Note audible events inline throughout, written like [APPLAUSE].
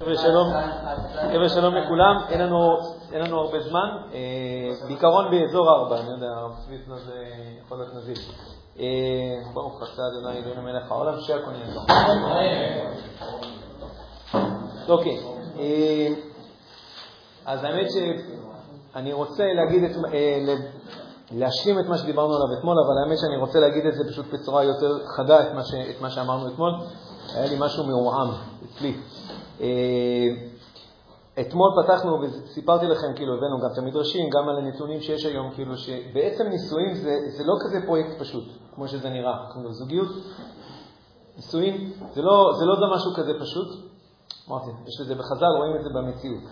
חבר'ה שלום, שלום לכולם, אין לנו, הרבה זמן, אה, בעיקרון באזור ארבע, אני יודע, הרב צביסנה זה יכול להיות נזיל. אה, ברוך אתה אדוני אלוהינו מלך העולם שהכל טוב. אוקיי, אה, אז האמת שאני רוצה להגיד את, להשלים את מה שדיברנו עליו אתמול, אבל האמת שאני רוצה להגיד את זה פשוט בצורה יותר חדה, את מה, שאמרנו אתמול. היה לי משהו מעומעם אצלי. אה, אתמול פתחנו וסיפרתי לכם, כאילו הבאנו גם את המדרשים, גם על הנתונים שיש היום, כאילו שבעצם נישואים זה, זה לא כזה פרויקט פשוט, כמו שזה נראה. כאילו זוגיות, נישואים, זה לא, זה לא משהו כזה פשוט. אמרתי, יש לזה בחז"ל, רואים את זה במציאות.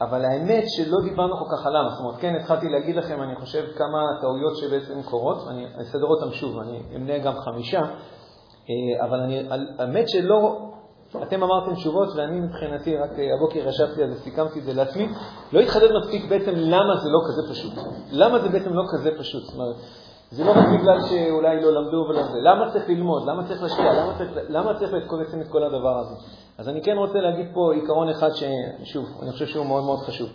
אבל האמת שלא דיברנו כל כך עליו, זאת אומרת, כן, התחלתי להגיד לכם, אני חושב, כמה טעויות שבעצם קורות, ואני אסדר אותן שוב, אני אמנה גם חמישה, אה, אבל אני, האמת שלא אתם אמרתם תשובות, ואני מבחינתי, רק אה, הבוקר ישבתי על זה, סיכמתי את זה לעצמי, לא התחדד מספיק בעצם למה זה לא כזה פשוט. למה זה בעצם לא כזה פשוט? זאת אומרת, זה לא רק בגלל שאולי לא למדו ולא זה. למה צריך ללמוד? למה צריך להשקיע? למה צריך, למה צריך בעצם את כל הדבר הזה? אז אני כן רוצה להגיד פה עיקרון אחד ששוב, אני חושב שהוא מאוד מאוד חשוב.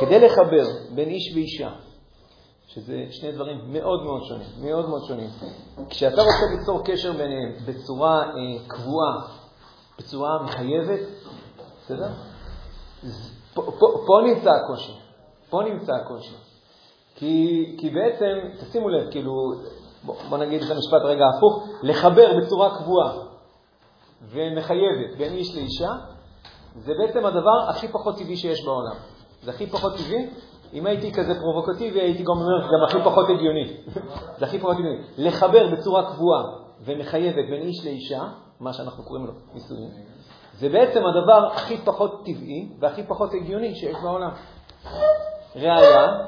כדי לחבר בין איש ואישה, שזה שני דברים מאוד מאוד שונים, מאוד מאוד שונים, כשאתה רוצה ליצור קשר ביניהם בצורה אה, קבועה, בצורה מחייבת, בסדר? פה, פה, פה נמצא הקושי, פה נמצא הקושי. כי, כי בעצם, תשימו לב, כאילו, בוא, בוא נגיד את המשפט רגע הפוך, לחבר בצורה קבועה ומחייבת בין איש לאישה, זה בעצם הדבר הכי פחות טבעי שיש בעולם. זה הכי פחות טבעי. אם הייתי כזה פרובוקטיבי, הייתי גם אומר, גם הכי פחות הגיוני. [LAUGHS] זה הכי פחות הגיוני. לחבר בצורה קבועה ומחייבת בין איש לאישה, מה שאנחנו קוראים לו נישואים, זה בעצם הדבר הכי פחות טבעי והכי פחות הגיוני שיש בעולם. ראיה,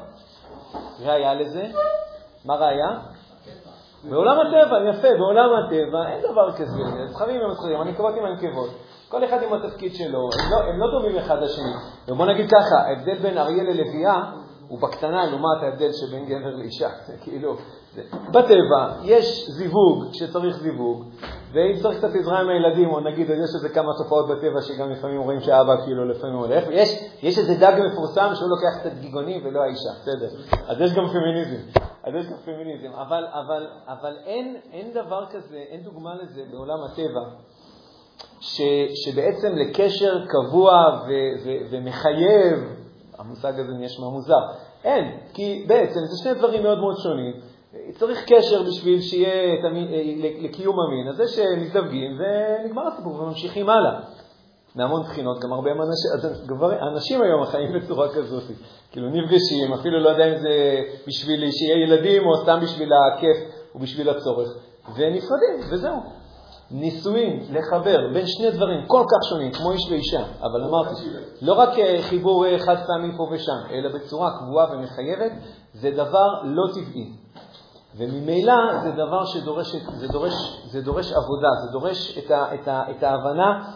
ראיה לזה, מה ראיה? בעולם הטבע, יפה, בעולם הטבע אין דבר כזה, זכרים ומסחרים, הנקבות עם הנקבות, כל אחד עם התפקיד שלו, הם לא, הם לא דומים אחד לשני. ובוא נגיד ככה, ההבדל בין אריה ללוויה הוא בקטנה לעומת ההבדל שבין גבר לאישה. זה כאילו, זה. בטבע יש זיווג כשצריך זיווג, ואם צריך קצת עזרה עם הילדים, או נגיד, יש איזה כמה תופעות בטבע שגם לפעמים רואים שאבא כאילו לפעמים הולך, ויש יש איזה דג מפורסם שהוא לוקח את הדגיגונים ולא האישה, בסדר. אז יש גם פמיניזם. אז יש גם פמיניזם. אבל, אבל, אבל אין, אין דבר כזה, אין דוגמה לזה בעולם הטבע, ש, שבעצם לקשר קבוע ו, ו, ומחייב, המושג הזה נשמע מוזר, אין, כי בעצם זה שני דברים מאוד מאוד שונים. צריך קשר בשביל שיהיה לקיום המין, אז זה שמזדווגים ונגמר הסיפור וממשיכים הלאה. מהמון בחינות, גם הרבה אנשים, אנשים היום חיים בצורה כזאת, כאילו נפגשים, אפילו לא יודע אם זה בשביל שיהיה ילדים או סתם בשביל הכיף ובשביל הצורך, ונפרדים, וזהו. נישואים, לחבר בין שני דברים כל כך שונים, כמו איש ואישה, אבל אמרתי, לא רק חיבור חד פעמי פה ושם, אלא בצורה קבועה ומחייבת, זה דבר לא טבעי. וממילא זה דבר שדורש, זה דורש, זה דורש עבודה, זה דורש את, ה, את, ה, את ההבנה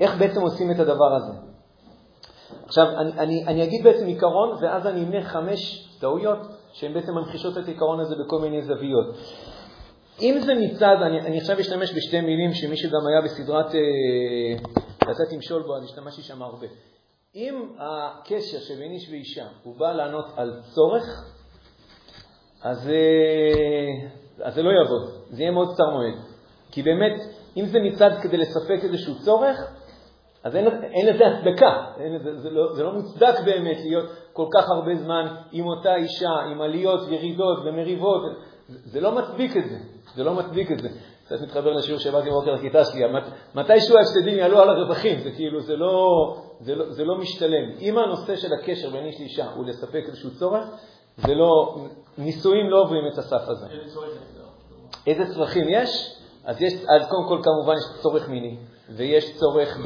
איך בעצם עושים את הדבר הזה. עכשיו, אני, אני, אני אגיד בעצם עיקרון, ואז אני אמנה חמש טעויות שהן בעצם ממחישות את העיקרון הזה בכל מיני זוויות. אם זה מצד, אני, אני עכשיו אשתמש בשתי מילים שמי שגם היה בסדרת אה, לצאת תמשול בו, אז השתמשתי שם הרבה. אם הקשר שבין איש ואישה הוא בא לענות על צורך, אז, אה, אז זה לא יעבוד, זה יהיה מאוד קצר מועד. כי באמת, אם זה מצד כדי לספק איזשהו צורך, אז אין, אין לזה הצדקה, אין, זה, זה, לא, זה לא מוצדק באמת להיות כל כך הרבה זמן עם אותה אישה, עם עליות, ירידות ומריבות, זה, לא מצדיק את זה, זה לא מצדיק את זה. קצת מתחבר לשיעור שבאתי בבוקר לכיתה שלי, מת, מתישהו ההפסדים יעלו על הרווחים, זה כאילו, זה לא, זה, לא, זה לא משתלם. אם הנושא של הקשר בין איש לאישה הוא לספק איזשהו צורך, זה לא, נישואים לא עוברים את הסף הזה. איזה צרכים יש? אז, יש, אז קודם כל כמובן יש צורך מיני, ויש צורך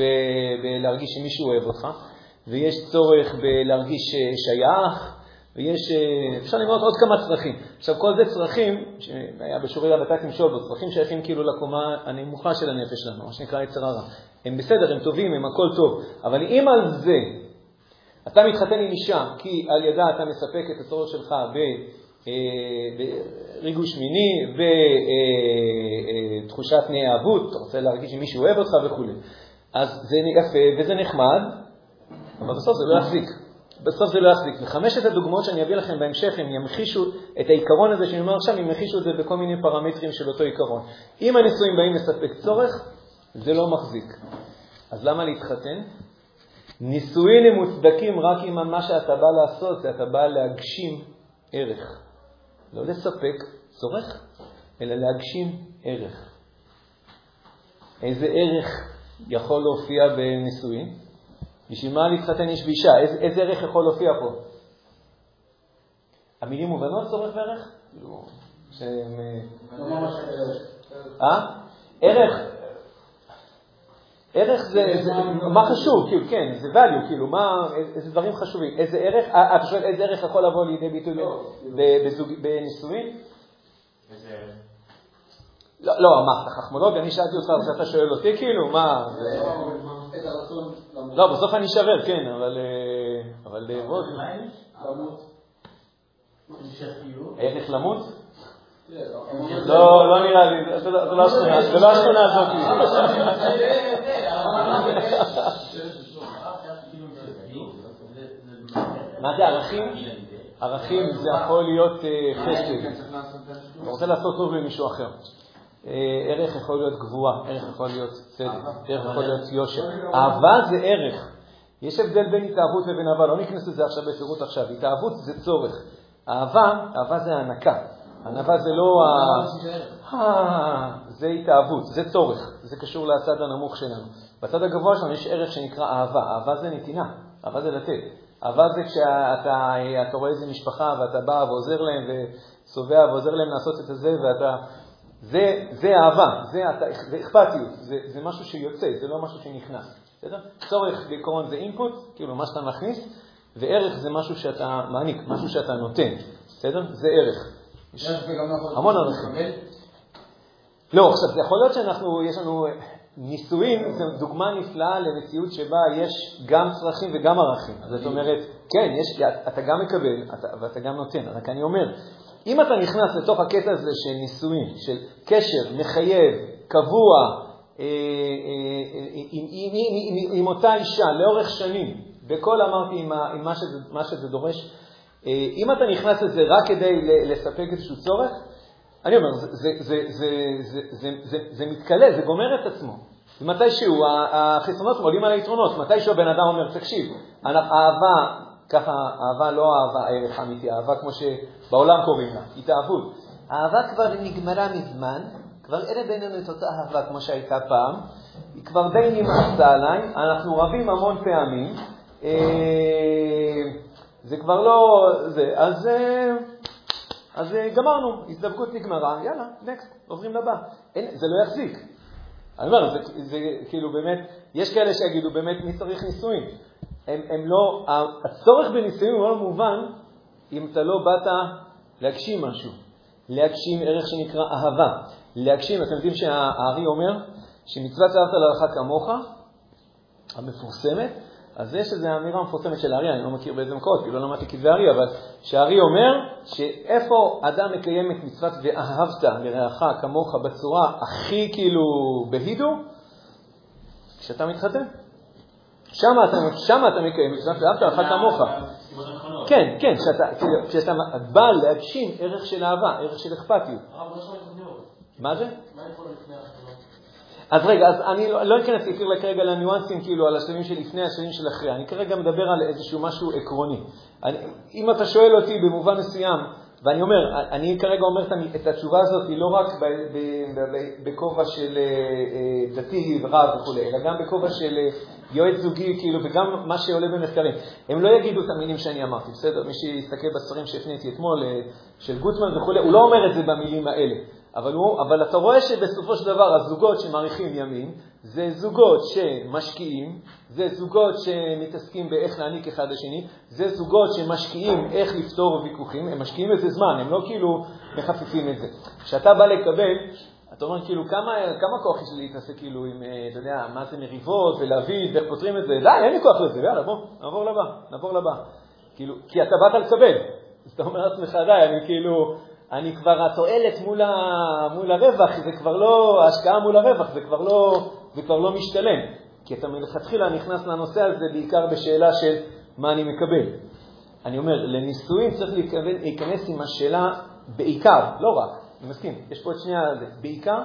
בלהרגיש שמישהו אוהב אותך, ויש צורך בלהרגיש שייך, ויש, אפשר למנות עוד כמה צרכים. עכשיו, כל זה צרכים, שהיה בשורי רבתי תמשול בו, צרכים שייכים כאילו לקומה הנמוכה של הנפש שלנו, מה שנקרא יצר הרע. הם בסדר, הם טובים, הם הכל טוב, אבל אם על זה אתה מתחתן עם אישה כי על ידה אתה מספק את הצורך שלך אה, בריגוש מיני, בתחושת נאהבות, אתה רוצה להרגיש שמישהו אוהב אותך וכו'. אז זה יפה וזה נחמד, אבל בסוף זה לא יחזיק. בסוף זה לא יחזיק. וחמשת הדוגמאות שאני אביא לכם בהמשך, הם ימחישו את העיקרון הזה שאני אומר עכשיו, הם ימחישו את זה בכל מיני פרמטרים של אותו עיקרון. אם הנישואים באים לספק צורך, זה לא מחזיק. אז למה להתחתן? נישואין הם מוצדקים רק אם מה שאתה בא לעשות זה אתה בא להגשים ערך. לא לספק צורך, אלא להגשים ערך. איזה ערך יכול להופיע בנישואין? בשביל מה להתחתן איש ואישה? איזה, איזה ערך יכול להופיע פה? המילים מובנות צורך וערך? כאילו, שהם... אה? ערך, ערך זה, זה מה חשוב, כאילו, כן, זה value, כאילו, מה, איזה דברים חשובים, איזה ערך, אה, אתה שואל איזה ערך יכול לבוא לידי ביטוי לא, בנישואין? איזה ערך? לא, לא, מה, אתה חכמולוג? אני שאלתי אותך, אז אתה שואל אותי, כאילו, מה, זה... לא, בסוף אני אשרר, כן, אבל... אה, אבל... למות? ערך למות? לא, לא נראה לי, זה לא השכונה, זה לא השכונה הזאת. מה זה ערכים? ערכים זה יכול להיות אה, חסד. אתה רוצה לעשות טוב למישהו אחר. אה, ערך יכול להיות גבורה, ערך יכול להיות צדק, ערך יכול להיות יושר. אהבה זה ערך. יש הבדל בין התאהבות לבין אהבה, לא נכנס לזה עכשיו בפירוט עכשיו. התאהבות זה צורך. אהבה, אהבה זה הענקה. ענווה זה לא ה... זה התאהבות, זה צורך, זה קשור לצד הנמוך שלנו. בצד הגבוה שלנו יש ערך שנקרא אהבה, אהבה זה נתינה, אהבה זה לתת. אהבה זה כשאתה רואה איזה משפחה ואתה בא ועוזר להם וצובע ועוזר להם לעשות את זה ואתה... זה, זה אהבה, זה, זה אכפתיות, זה, זה משהו שיוצא, זה לא משהו שנכנס. בסדר? צורך בעיקרון זה אינפוט, כאילו מה שאתה מכניס, וערך זה משהו שאתה מעניק, משהו שאתה נותן. בסדר? זה ערך. יש המון ערכים. לא, עכשיו, זה יכול להיות שאנחנו, יש לנו, נישואין זו דוגמה נפלאה למציאות שבה יש גם צרכים וגם ערכים. זאת אומרת, כן, יש, אתה גם מקבל אתה, ואתה גם נותן. רק אני אומר, אם אתה נכנס לתוך הקטע הזה של נישואין, של קשר מחייב, קבוע, אה, אה, עם, עם, עם, עם, עם אותה אישה לאורך שנים, בכל אמרתי עם, עם מה, שזה, מה שזה דורש, אה, אם אתה נכנס לזה רק כדי לספק איזשהו צורך, אני אומר, זה, זה, זה, זה, זה, זה מתכלה, זה גומר את עצמו. ומתישהו החסרונות עולים על היתרונות, מתישהו הבן אדם אומר, תקשיב, אהבה, ככה, אהבה לא אהבה ערך אמיתי, אהבה כמו שבעולם קוראים לה, התאהבות. אהבה כבר נגמרה מזמן, כבר אין בינינו את אותה אהבה כמו שהייתה פעם, היא כבר די נמאסה עליי, אנחנו רבים המון פעמים. אה, זה כבר לא זה. אז, אה, אז אה, גמרנו, הזדבקות נגמרה, יאללה, נקסט, עוברים לבא. אין, זה לא יחזיק. אני אומר, זה, זה כאילו באמת, יש כאלה שיגידו באמת מי צריך נישואים. הם, הם לא, הצורך בנישואים הוא לא מובן אם אתה לא באת להגשים משהו, להגשים ערך שנקרא אהבה. להגשים, אתם יודעים שהארי אומר שמצוות אהבת להלכה כמוך, המפורסמת, אז יש איזו אמירה מפורסמת של הארי, אני לא מכיר באיזה מקורות, כי לא למדתי כתבי הארי, אבל שהארי אומר שאיפה אדם מקיים את מצוות ואהבת לרעך כמוך בצורה הכי כאילו בהידו, כשאתה מתחתן. שם אתה, שם אתה מקיים ואהבת לרעך כמוך. כן, כן, כשאתה בא להגשים ערך של אהבה, ערך של אכפתיות. מה זה? מה לפני אז רגע, אז אני לא, לא אכנס לא כרגע לניואנסים, כאילו, על השלבים שלפני, השלבים של אחרי. אני כרגע מדבר על איזשהו משהו עקרוני. אני, אם אתה שואל אותי במובן מסוים, ואני אומר, אני כרגע אומר את התשובה הזאת לא רק בכובע של אה, אה, דתי ורב וכו', אלא גם בכובע של אה, יועץ זוגי, כאילו, וגם מה שעולה במחקרים. הם לא יגידו את המילים שאני אמרתי, בסדר? מי שיסתכל בספרים שהפניתי אתמול, של גוטמן וכו', הוא לא אומר את זה במילים האלה. אבל, הוא, אבל אתה רואה שבסופו של דבר הזוגות שמאריכים ימים זה זוגות שמשקיעים, זה זוגות שמתעסקים באיך להעניק אחד לשני, זה זוגות שמשקיעים איך לפתור ויכוחים, הם משקיעים איזה זמן, הם לא כאילו מחפפים את זה. כשאתה בא לקבל, אתה אומר כאילו, כמה, כמה כוח יש לי להתעסק כאילו עם, אה, אתה יודע, מה זה מריבות ולהביא ואיך פותרים את זה? די, אין לי כוח לזה, יאללה, בוא, נעבור לבא, נעבור לבא. כאילו, כי אתה באת לקבל. אז אתה אומר לעצמך, די, אני כאילו, אני כבר, התועלת מול, ה, מול הרווח, זה כבר לא, ההשקעה מול הרווח, זה כבר לא, זה כבר לא משתלם. כי אתה מלכתחילה נכנס לנושא הזה בעיקר בשאלה של מה אני מקבל. אני אומר, לנישואים צריך להיכנס עם השאלה בעיקר, לא רק, אני מסכים, יש פה את שני הזה, בעיקר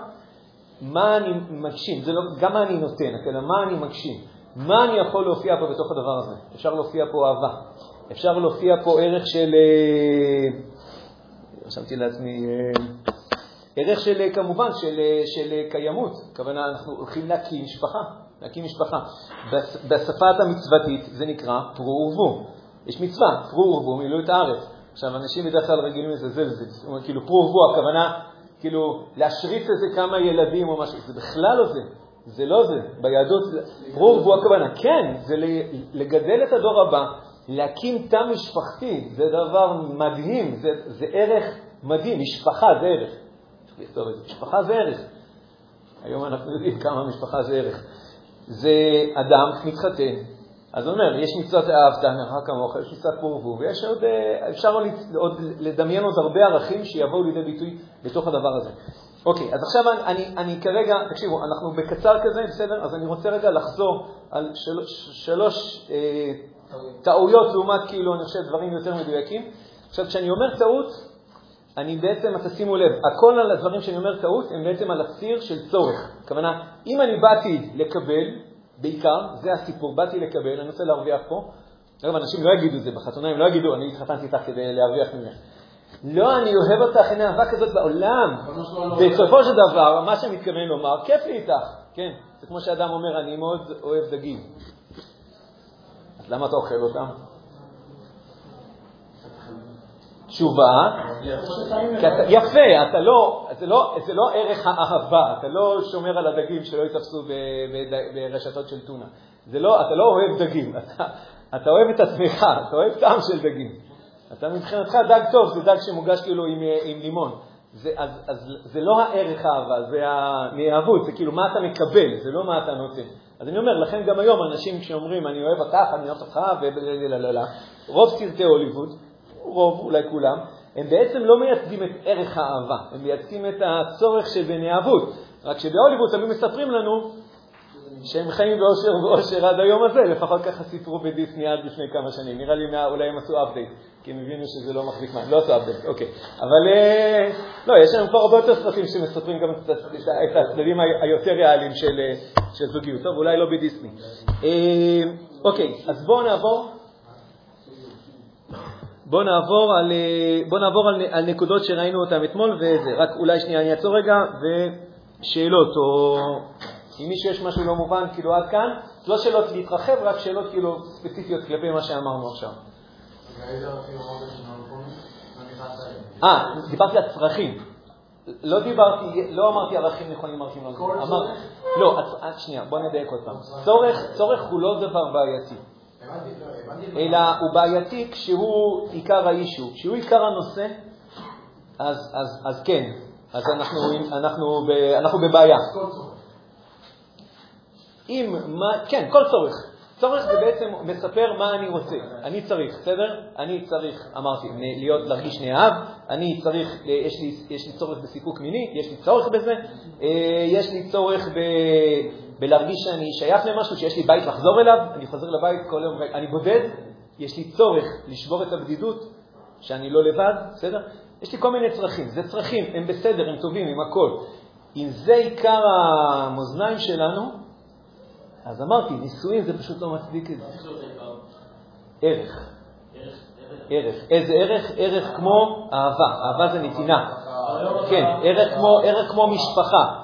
מה אני מגשים, זה לא, גם מה אני נותן, אלא מה אני מגשים, מה אני יכול להופיע פה בתוך הדבר הזה. אפשר להופיע פה אהבה, אפשר להופיע פה ערך של, אה, רשמתי לעצמי, אה, ערך של, אה, כמובן, של, של קיימות. הכוונה, אנחנו הולכים להקים משפחה, להקים משפחה. בשפת המצוותית זה נקרא פרו ורבו. יש מצווה, פרו ורבו, מילאו את הארץ. עכשיו, אנשים בדרך כלל רגילים לזלזל בזה, כאילו פרו ורבו, הכוונה, כאילו, להשריץ איזה כמה ילדים או משהו, זה בכלל לא זה. זה לא זה. ביהדות, פרו ורבו הכוונה. כן, זה לגדל את הדור הבא, להקים תא משפחתי, זה דבר מדהים, זה, זה ערך מדהים. משפחה זה ערך. לכתוב את זה. משפחה זה ערך. היום אנחנו יודעים כמה משפחה זה ערך. זה אדם מתחתן, אז הוא אומר, יש מצוות אהבת, נראה כמוך, יש מצוות פורבו, ויש עוד, אה, אפשר עוד לדמיין עוד הרבה ערכים שיבואו לידי ביטוי בתוך הדבר הזה. אוקיי, אז עכשיו אני, אני, אני כרגע, תקשיבו, אנחנו בקצר כזה, בסדר? אז אני רוצה רגע לחזור על של, שלוש אה, טעויות לעומת, כאילו, אני חושב, דברים יותר מדויקים. עכשיו, כשאני אומר טעות, אני בעצם, אתה שימו לב, הכל על הדברים שאני אומר טעות הם בעצם על הציר של צורך. הכוונה, אם אני באתי לקבל, בעיקר, זה הסיפור, באתי לקבל, אני רוצה להרוויח פה. אגב, אנשים לא יגידו את זה בחתונה, הם לא יגידו, אני התחתנתי איתך כדי להרוויח ממך. לא, אני אוהב אותך, אין אהבה כזאת בעולם. בסופו של דבר, מה שאני מתכוון לומר, כיף לי איתך, כן. זה כמו שאדם אומר, אני מאוד אוהב דגים. אז למה אתה אוכל אותם? תשובה, יפה, אתה לא, זה, לא, זה לא ערך האהבה, אתה לא שומר על הדגים שלא ייתפסו ברשתות של טונה. לא, אתה לא אוהב דגים, אתה, אתה אוהב את עצמך, אתה אוהב טעם של דגים. אתה מבחינתך דג טוב, זה דג שמוגש כאילו עם, עם לימון. זה, אז, אז זה לא הערך האהבה, זה הנאהבות, זה כאילו מה אתה מקבל, זה לא מה אתה נותן. אז אני אומר, לכן גם היום אנשים כשאומרים אני אוהב אותך, אני אוהב אותך, רוב סרטי הוליווד, רוב, אולי כולם, הם בעצם לא מייצגים את ערך האהבה, הם מייצגים את הצורך שבנאהבות. רק שבהוליווד תמיד מספרים לנו שהם חיים באושר ואושר עד היום הזה, לפחות ככה סיפרו בדיסני עד לפני כמה שנים. נראה לי אולי הם עשו אפדייט, כי הם הבינו שזה לא מחזיק מים. לא עשו אפדייט, אוקיי. אבל אה, לא, יש לנו כבר הרבה יותר סרטים שמספרים גם את הצדדים היותר ריאליים של, אה, של זוגיות. טוב, אולי לא בדיסני. אה, אוקיי, אז בואו נעבור. בואו נעבור, על, בוא נעבור על, על נקודות שראינו אותן אתמול, וזה, רק אולי שנייה אני אעצור רגע, ושאלות, או אם מישהו יש משהו לא מובן, כאילו עד כאן, לא שאלות להתרחב, רק שאלות כאילו ספציפיות כלפי מה שאמרנו עכשיו. אה, דיברתי על צרכים. לא דיברתי, לא אמרתי ערכים נכונים, ערכים לא נכונים. לא, שנייה, בוא נדייק עוד פעם. צורך הוא לא דבר בעייתי. אלא הוא בעייתי כשהוא עיקר האישו. כשהוא עיקר הנושא, אז, אז, אז כן, אז אנחנו, אנחנו, ב, אנחנו בבעיה. אם, מה, כן, כל צורך. צורך זה בעצם מספר מה אני רוצה. אני צריך, בסדר? אני צריך, אמרתי, להיות, להרגיש נאהב, אני צריך, יש לי, יש לי צורך בסיפוק מיני, יש לי צורך בזה, אה, יש לי צורך ב, בלהרגיש שאני שייך למשהו, שיש לי בית לחזור אליו, אני חוזר לבית כל יום, אני בודד, יש לי צורך לשבור את הבדידות, שאני לא לבד, בסדר? יש לי כל מיני צרכים. זה צרכים, הם בסדר, הם טובים, הם הכל. אם זה עיקר המאזניים שלנו, אז אמרתי, נישואים זה פשוט לא מצדיק את זה. ערך. ערך. איזה ערך? ערך כמו אהבה. אהבה זה נתינה. כן, ערך כמו משפחה.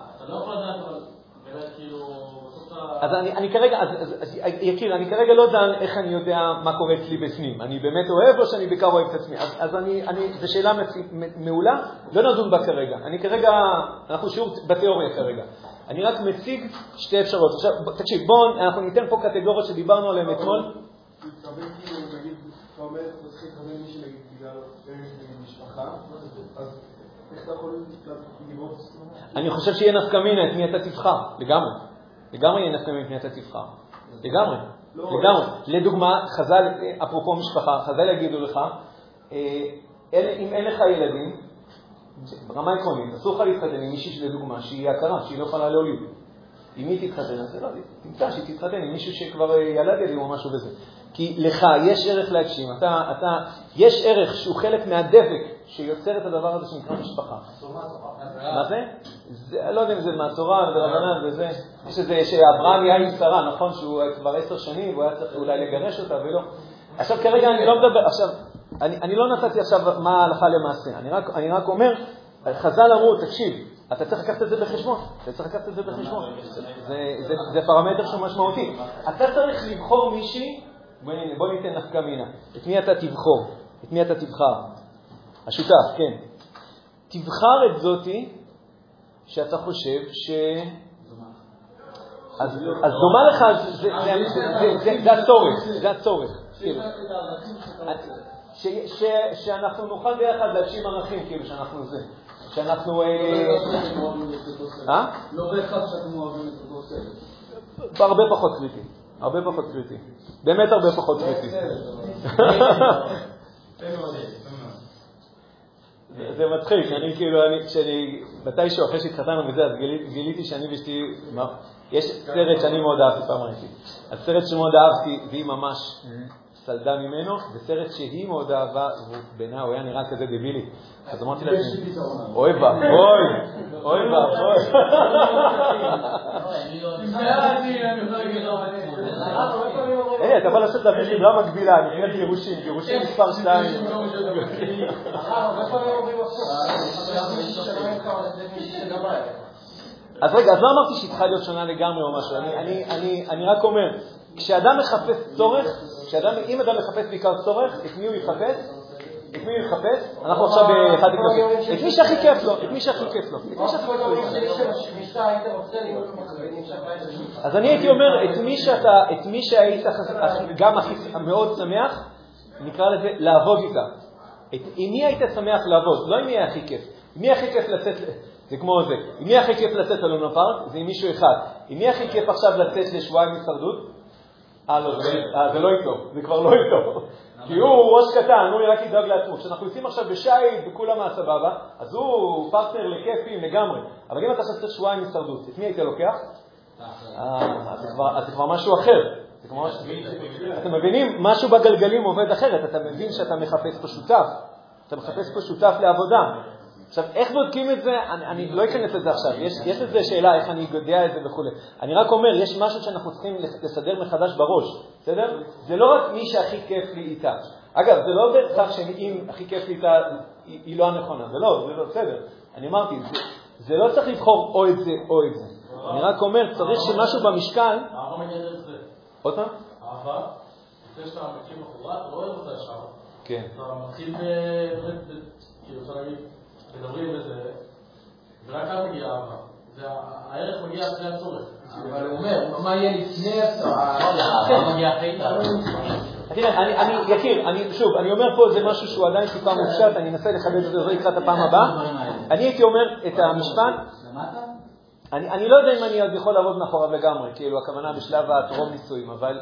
אז אני, אני כרגע, אז, אז, אז, יקיר, אני כרגע לא דן איך אני יודע מה קורה אצלי בפנים. אני באמת אוהב או שאני בעיקר אוהב את עצמי? אז, אז אני, אני, זו שאלה מעולה, לא נדון בה כרגע. אני כרגע, אנחנו שיעור בתיאוריה כרגע. אני רק מציג שתי אפשרויות. עכשיו, תקשיב, בואו, אנחנו ניתן פה קטגוריות שדיברנו עליהן אתמול. אני חושב שיהיה נפקא מינה את מי אתה תבחר, לגמרי. לגמרי יהיה נפקא מפני אתה תבחר. לגמרי, לא, לגמרי. לדוגמה, חז"ל, אפרופו משפחה, חז"ל יגידו לך, אה, אם אין לך ילדים, ברמה עקרונית, אסור לך להתחתן עם מישהי, לדוגמה, שהיא הכרה, שהיא לא יכולה להוליד. עם מי תתחתן? אז לא, תמצא שהיא תתחתן עם מישהו שכבר ילד ילדים או משהו בזה. כי לך יש ערך להגשים, אתה, אתה, יש ערך שהוא חלק מהדבק שיוצר את הדבר הזה שנקרא משפחה. מה זה? לא יודע אם זה מהתורה, זה רבנן וזה. יש איזה, שאברהם היה עם שרה, נכון? שהוא כבר עשר שנים והוא היה צריך אולי לגרש אותה ולא. עכשיו כרגע אני לא מדבר, עכשיו, אני, לא נתתי עכשיו מה הלכה למעשה, אני רק, אומר, חז"ל אמרו, תקשיב, אתה צריך לקחת את זה בחשבון, אתה צריך לקחת את זה בחשבון. זה, פרמטר שהוא משמעותי. אתה צריך לבחור מישהי בוא, בוא ניתן נפקא מינה. את מי אתה תבחור? את מי אתה תבחר? השותף, כן. תבחר את זאתי שאתה חושב ש... אז, אז דומה לך, זה הצורך, זה הצורך. כאילו. שאנחנו נוכל ביחד להגשים ערכים, כאילו, שאנחנו זה. שאנחנו... אה? לא בהכרח שאתם אוהבים את אותו סרט. הרבה פחות קריטי. הרבה פחות קריטי. באמת הרבה פחות קריטי. [LAUGHS] זה מצחיק, אני כאילו, אני, כשאני, מתישהו אחרי שהתחתנו מזה, אז גיליתי שאני ואשתי, יש סרט שאני מאוד אהבתי, פעם ראיתי. הסרט שמאוד אהבתי, והיא ממש סלדה ממנו, וסרט שהיא מאוד אהבה, ובעיניי הוא היה נראה כזה דבילי. אז אמרתי לעצמי, אוי ואבוי, אוי ואבוי. היי, אתה בא לעשות להביא סדרה מקבילה, נקראת גירושים, גירושים מספר 2. אז רגע, אז לא אמרתי שהיא צריכה להיות שונה לגמרי או משהו, אני רק אומר, כשאדם מחפש צורך, אם אדם מחפש בעיקר צורך, את מי הוא יחפש? את מי יחפש? אנחנו עכשיו באחד לקלפים. את מי שהכי כיף לו, את מי שהכי כיף לו. אז אני הייתי אומר, את מי שאתה, את מי שהיית גם הכי מאוד שמח, נקרא לזה לעבוד איתה. עם מי היית שמח לעבוד? לא עם מי היה הכי כיף. עם מי הכי כיף לצאת, זה כמו זה, עם מי הכי כיף לצאת ללונה פארק? זה עם מישהו אחד. עם מי הכי כיף עכשיו לצאת לשבועיים הישרדות? אה, לא, זה לא איתו, זה כבר לא איתו. כי הוא ראש קטן, הוא רק ידאג לעצמו. כשאנחנו יוצאים עכשיו בשייט וכולם מהסבבה, אז הוא פרטנר לכיפים לגמרי. אבל אם אתה עכשיו צריך שבועיים הישרדות, את מי היית לוקח? אה, אז זה כבר משהו אחר. אתם מבינים? משהו בגלגלים עובד אחרת. אתה מבין שאתה מחפש פה שותף. אתה מחפש פה שותף לעבודה. עכשיו, איך בודקים את זה? אני, אני לא אכנס לזה עכשיו. יש, יש לזה שאלה איך אני יודע את זה וכו'. אני רק אומר, יש משהו שאנחנו צריכים לסדר מחדש בראש, בסדר? זה לא רק מי שהכי כיף לי איתה. אגב, זה לא בהכרח שאם הכי כיף לי איתה, היא, היא לא הנכונה. זה לא, זה לא, בסדר. אני אמרתי, זה, זה לא צריך לבחור או את זה או את זה. אני רק אומר, צריך שמשהו במשקל... אהבה מגיע דרך זה. עוד פעם? אהבה, לפני שאתה מקים בחורה, אתה לא אוהב אותה ישר. כן. אתה מתחיל ב... כאילו, אפשר להגיד... מדברים בזה, ורק אז מגיעה אהבה. הערך מגיע אחרי הצורך. אבל הוא אומר, מה יהיה לפני מגיע אחרי תראה, אני, יקיר, אני, שוב, אני אומר פה זה משהו שהוא עדיין טיפה מופשט, אני אנסה לחדד את זה לקראת הפעם הבאה. אני הייתי אומר את המשפט, אני, אני לא יודע אם אני עוד יכול לעבוד מאחוריו לגמרי, כאילו הכוונה בשלב הטרום נישואים, אבל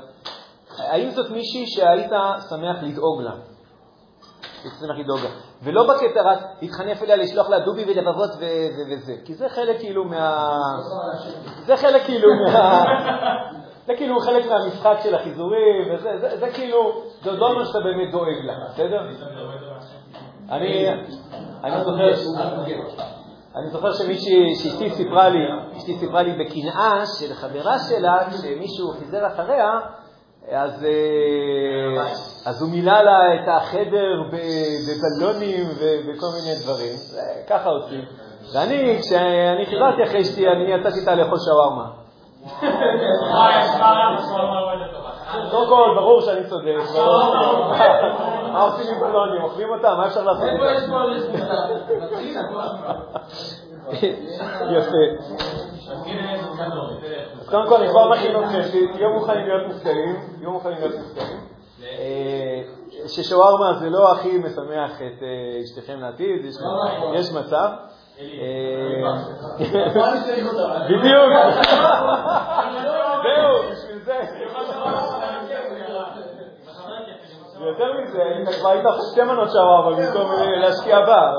האם זאת מישהי שהיית שמח לדאוג לה? שמח לדאוג לה. ולא בקטע רק להתחנף אליה, לשלוח לה דובי ולבבות וזה, כי זה חלק כאילו מה... זה חלק כאילו מה... זה כאילו חלק מהמשחק של החיזורים, וזה זה, זה כאילו, זה עוד לא אומר שאתה באמת דואג לה, בסדר? אני, אני זוכר, אני זוכר שמישהי, שאשתי סיפרה לי, אשתי סיפרה לי בקנאה של חברה שלה, כשמישהו חיזר אחריה, אז, אה, אז הוא מילא לה את החדר בבלונים ובכל מיני דברים, ככה עושים. ואני, כשאני חיברתי אחרי אשתי, אני יצאתי איתה לאכול שווארמה. קודם כל, ברור שאני צודק. מה עושים עם בלונים? אוכלים אותם? מה אפשר לעשות איתם? יפה. אז קודם כל אני כבר מכין אתכם, תהיו מוכנים להיות מופתעים, תהיו מוכנים להיות מופתעים. אה, ששווארמה זה לא הכי משמח את אה, אשתכם לעתיד, יש מצב. אה, בדיוק. זהו, בשביל זה. יותר מזה, אתה כבר היית שתי מנות שווארמה במקום להשקיע בה,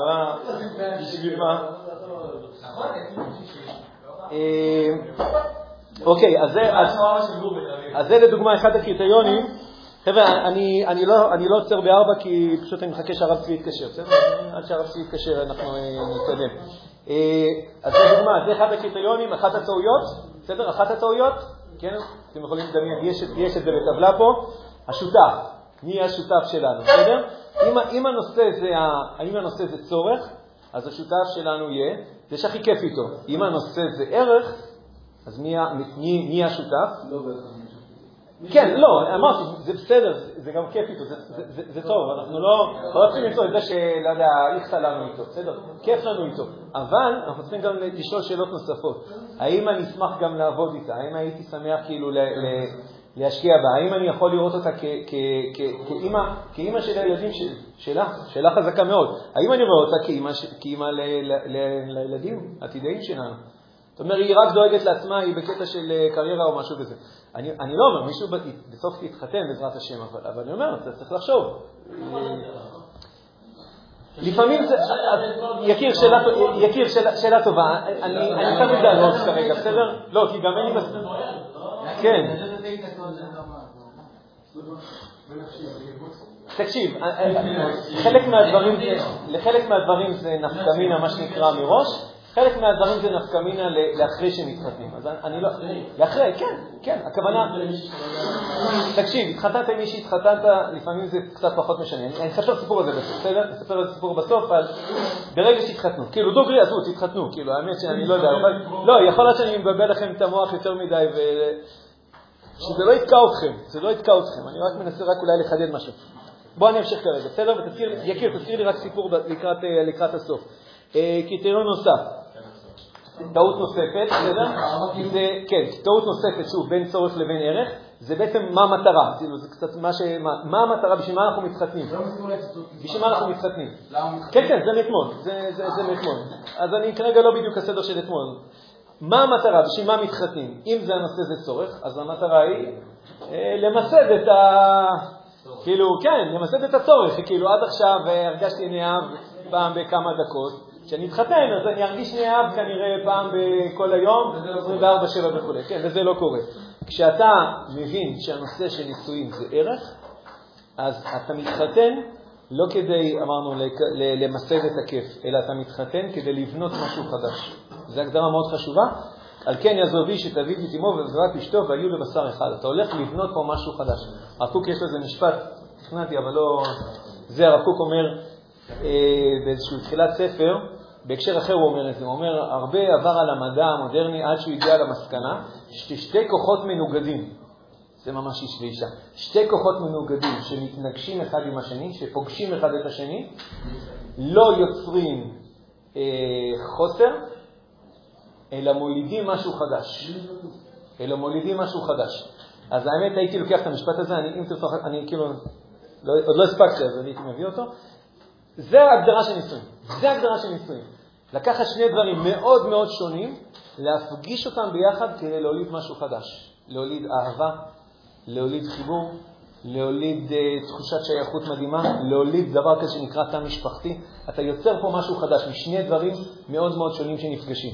בשביל מה? אוקיי, אז זה לדוגמה אחד הקריטריונים. חבר'ה, אני, אני, לא, אני לא עוצר בארבע כי פשוט אני מחכה שהרב צבי יתקשר, בסדר? עד שהרב צבי יתקשר אנחנו אה, נתקדם. אה, אז לדוגמה, זה אחד הקריטריונים, אחת הטעויות, בסדר? אחת הטעויות, כן? אתם יכולים לדמיין, יש, את זה בטבלה פה, השותף, מי השותף שלנו, בסדר? אם, אם, הנושא זה, אם הנושא זה צורך, אז השותף שלנו יהיה זה שהכי כיף איתו. אם הנושא זה ערך, אז מי, מי, מי השותף? לא כן, לא, אמרתי, זה בסדר, זה גם כיף איתו, זה טוב, אנחנו לא רוצים למצוא את זה שלא יודע, איכת לנו איתו, בסדר, כיף לנו איתו, אבל אנחנו צריכים גם לשאול שאלות נוספות. האם אני אשמח גם לעבוד איתה? האם הייתי שמח כאילו להשקיע בה? האם אני יכול לראות אותה כאימא של הילדים שלה? שאלה חזקה מאוד. האם אני רואה אותה כאימא לילדים עתידיים שלנו? זאת אומרת, היא רק דואגת לעצמה, היא בקטע של אה, קריירה או משהו כזה. אני, אני לא אומר, מישהו בסוף יתחתן בעזרת השם, אבל, אבל אני אומר, אתה צריך לחשוב. לפעמים זה, יקיר, שאלה, יקיר, שאלה, שאלה טובה, אני שם את זה על ראש כרגע, בסדר? לא, כי גם אין לי מספיק. כן. תקשיב, חלק מהדברים, לחלק מהדברים זה נפקמינה, מה שנקרא, מראש, חלק מהדברים זה נפקא מינה לאחרי שמתחתנים. אז אני לא... לאחרי, כן, כן, הכוונה... תקשיב, התחתנת עם מי שהתחתנת, לפעמים זה קצת פחות משנה. אני אספר סיפור הזה בסוף, בסדר? אני אספר את הסיפור בסוף, אבל ברגע שהתחתנו. כאילו, דוגרי, עזבו, תתחתנו. כאילו, האמת שאני לא יודע. לא, יכול להיות שאני מבלבל לכם את המוח יותר מדי, ו... שזה לא יתקע אתכם, זה לא יתקע אתכם. אני רק מנסה רק אולי לחדד משהו. בואו אני אמשיך כרגע, בסדר? ותזכיר, יקיר, תזכיר לי רק סיפור לקראת, אה, לקראת הסוף. אה, קריטריון נוסף, טעות נוספת? זה, כן, טעות נוספת, שוב, בין צורך לבין ערך, זה בעצם מה המטרה, כאילו, זה קצת מה ש... מה, המטרה, בשביל מה אנחנו מתחתנים? בשביל מה אנחנו מתחתנים? כן, כן, זה מאתמול, זה מאתמול. אז אני כרגע לא בדיוק הסדר של אתמול. מה המטרה, בשביל מה מתחתנים? אם זה הנושא זה צורך, אז המטרה היא אה, למסד את ה... כאילו, כן, למסד את הצורך, כאילו עד עכשיו אה, הרגשתי נאהב פעם בכמה דקות, כשאני אתחתן, אז אני ארגיש נאהב כנראה פעם בכל היום, 24-7 וכו', כן, וזה לא קורה. כשאתה מבין שהנושא של נישואים זה ערך, אז אתה מתחתן לא כדי, אמרנו, למסד את הכיף, אלא אתה מתחתן כדי לבנות משהו חדש. זו הגדרה מאוד חשובה. על כן יעזוב איש את אמו ובזרת אשתו והיו לבשר אחד. אתה הולך לבנות פה משהו חדש. הרב קוק יש לזה משפט, תכננתי, אבל לא... זה הרב קוק אומר אה, באיזשהו תחילת ספר, בהקשר אחר הוא אומר את זה, הוא אומר, הרבה עבר על המדע המודרני עד שהוא הגיע למסקנה ששתי כוחות מנוגדים, זה ממש איש ואישה, שתי כוחות מנוגדים שמתנגשים אחד עם השני, שפוגשים אחד את השני, לא יוצרים אה, חוסר, אלא מולידים משהו חדש. אלא מולידים משהו חדש. אז האמת, הייתי לוקח את המשפט הזה, אני, אם תרצו, אני כאילו, לא, עוד לא הספקתי, אז הייתי מביא אותו. זה ההגדרה של נישואים. זה ההגדרה של נישואים. לקחת שני דברים מאוד מאוד שונים, להפגיש אותם ביחד כדי להוליד משהו חדש. להוליד אהבה, להוליד חיבור, להוליד uh, תחושת שייכות מדהימה, להוליד דבר כזה שנקרא תא משפחתי. אתה יוצר פה משהו חדש משני דברים מאוד מאוד שונים שנפגשים.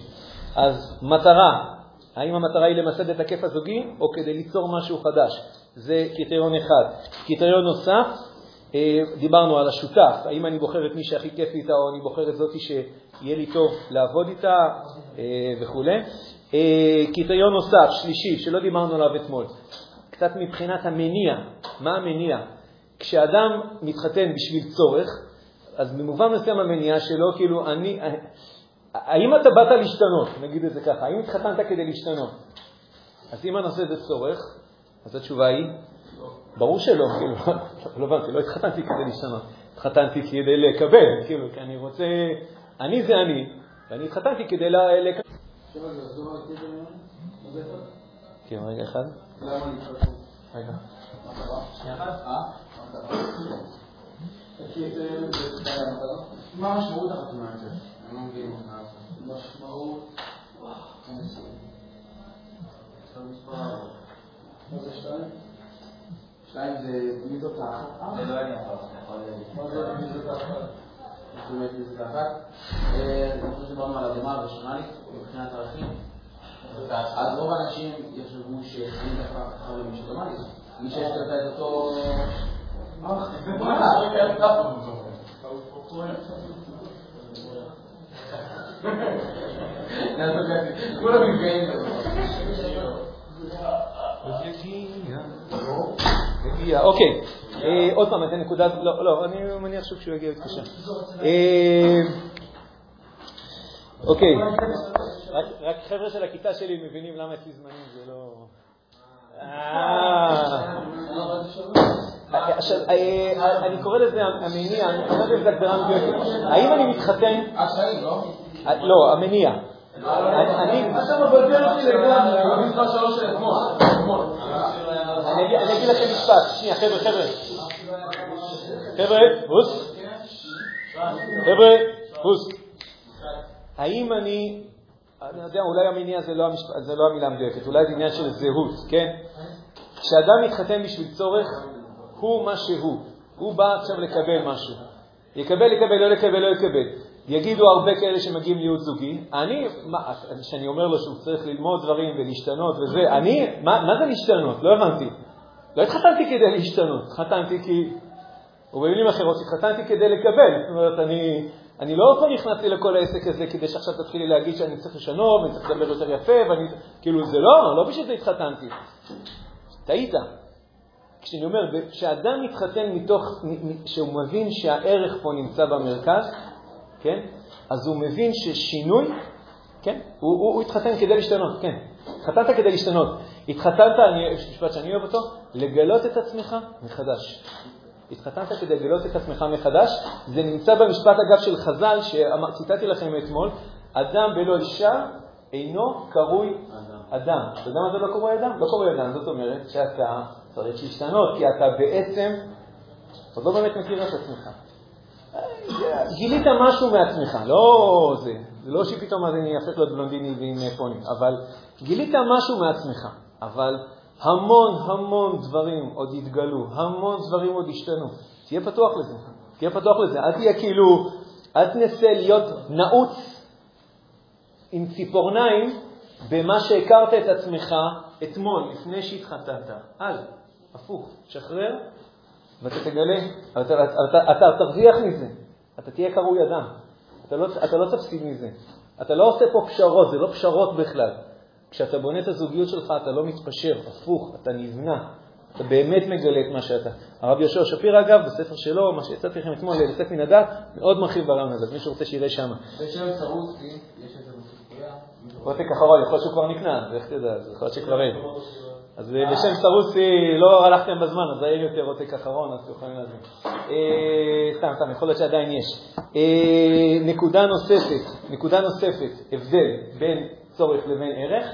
אז מטרה, האם המטרה היא למסד את הכיף הזוגי או כדי ליצור משהו חדש? זה קריטריון אחד. קריטריון נוסף, אה, דיברנו על השותף, האם אני בוחר את מי שהכי כיף איתה או אני בוחר את זאתי שיהיה לי טוב לעבוד איתה אה, וכו'. אה, קריטריון נוסף, שלישי, שלא דיברנו עליו אתמול, קצת מבחינת המניע, מה המניע? כשאדם מתחתן בשביל צורך, אז במובן מסוים המניע שלו, כאילו, אני, האם אתה באת להשתנות, נגיד את זה ככה, האם התחתנת כדי להשתנות? אז אם הנושא זה צורך, אז התשובה היא ברור שלא, [LAUGHS] כאילו, לא הבנתי, לא התחתנתי כדי להשתנות, התחתנתי כדי לקבל, כאילו, כי אני רוצה, אני זה אני, ואני התחתנתי כדי לקבל. כן, רגע אחד. רגע. שנייה אחת. מה המשמעות החתונה הזאת? אני לא מבין משמעות... מה זה שתיים? שתיים זה מי זאת האחת? זה לא עניין מה זה מי זאת האחת? באמת מי זאת האחת? אני חושב שדיברנו על הדמה הראשונלית מבחינת ערכים. אז רוב האנשים יחשבו שחיים ככה למישהו אוטומטית. מי שיש לו את אותו... כולם נפגעים הגיע, אוקיי. אה, עוד פעם, איזה נקודה, לא, לא, אני מניח שכשהוא יגיע יתקשר. אה, אוקיי, רק חבר'ה של הכיתה שלי מבינים למה אצלי זמנים זה לא... אה. אני קורא לזה המניע, אני לא יודע אם הגדרה מדויקת. האם אני מתחתן... לא? לא, המניע. אני... אני אגיד לכם משפט, שנייה, חבר'ה, חבר'ה. חבר'ה, בוס. חבר'ה, בוס. האם אני, אני יודע, אולי המניע זה לא. זה לא המילה המדויקת, אולי זה עניין של זהות, כן? כשאדם מתחתן בשביל צורך, הוא מה שהוא. הוא בא עכשיו לקבל משהו. יקבל, יקבל, לא לקבל, לא יקבל. יגידו הרבה כאלה שמגיעים להיות זוגי, אני, כשאני אומר לו שהוא צריך ללמוד דברים ולהשתנות וזה, אני, מה, מה זה להשתנות? לא הבנתי. לא התחתנתי כדי להשתנות, התחתנתי כי, או במילים אחרות, התחתנתי כדי לקבל. זאת אומרת, אני, אני לא פה נכנסתי לכל העסק הזה כדי שעכשיו תתחילי להגיד שאני צריך לשנות ואני צריך לדבר יותר יפה, ואני, כאילו, זה לא, לא בשביל זה התחתנתי. טעית. כשאני אומר, כשאדם מתחתן מתוך, שהוא מבין שהערך פה נמצא במרכז, כן? אז הוא מבין ששינוי, כן? הוא, הוא, הוא התחתן כדי להשתנות, כן. התחתנת כדי להשתנות. התחתנת, אני, יש משפט שאני אוהב אותו, לגלות את עצמך מחדש. התחתנת כדי לגלות את עצמך מחדש. זה נמצא במשפט, אגב, של חז"ל, שציטטתי לכם אתמול, אדם בלא אישה אינו קרוי אדם. אתה יודע מה זה לא קרוי אדם? לא קרוי אדם, זאת אומרת שאתה צריך להשתנות, כי אתה בעצם עוד לא באמת מכיר את עצמך. גילית משהו מעצמך, לא זה, זה לא שפתאום אני אהפך להיות בלונדיני ועם פונים, אבל גילית משהו מעצמך, אבל המון המון דברים עוד יתגלו, המון דברים עוד ישתנו. תהיה פתוח לזה, תהיה פתוח לזה. אל תהיה כאילו, אל תנסה להיות נעוץ עם ציפורניים במה שהכרת את עצמך אתמול, לפני שהתחתנת. אל, הפוך, שחרר, ואתה תגלה, אתה, אתה, אתה, אתה תרוויח מזה, אתה תהיה קרוי אדם, אתה לא, אתה לא תפסיד מזה. אתה לא עושה פה פשרות, זה לא פשרות בכלל. כשאתה בונה את הזוגיות שלך, אתה לא מתפשר, הפוך, אתה נבנה. אתה באמת מגלה את מה שאתה. הרב יהושע שפירא, אגב, בספר שלו, מה שיצאתי לכם אתמול, לצאת מן הדת, מאוד מרחיב ברעיון הזה. מי שרוצה שיראה שם. בשם סרוסקי, יש איזה בספרייה. עותק אחרון, יכול להיות שהוא כבר נקנה, איך תדע, יכול להיות שכבר אין. אז בשם סרוסי לא הלכתם בזמן, אז אין יותר עותק אחרון, אז יכולים להבין. סתם, סתם, יכול להיות שעדיין יש. נקודה נוספת, נקודה נוספת, הבדל בין צורך לבין ערך.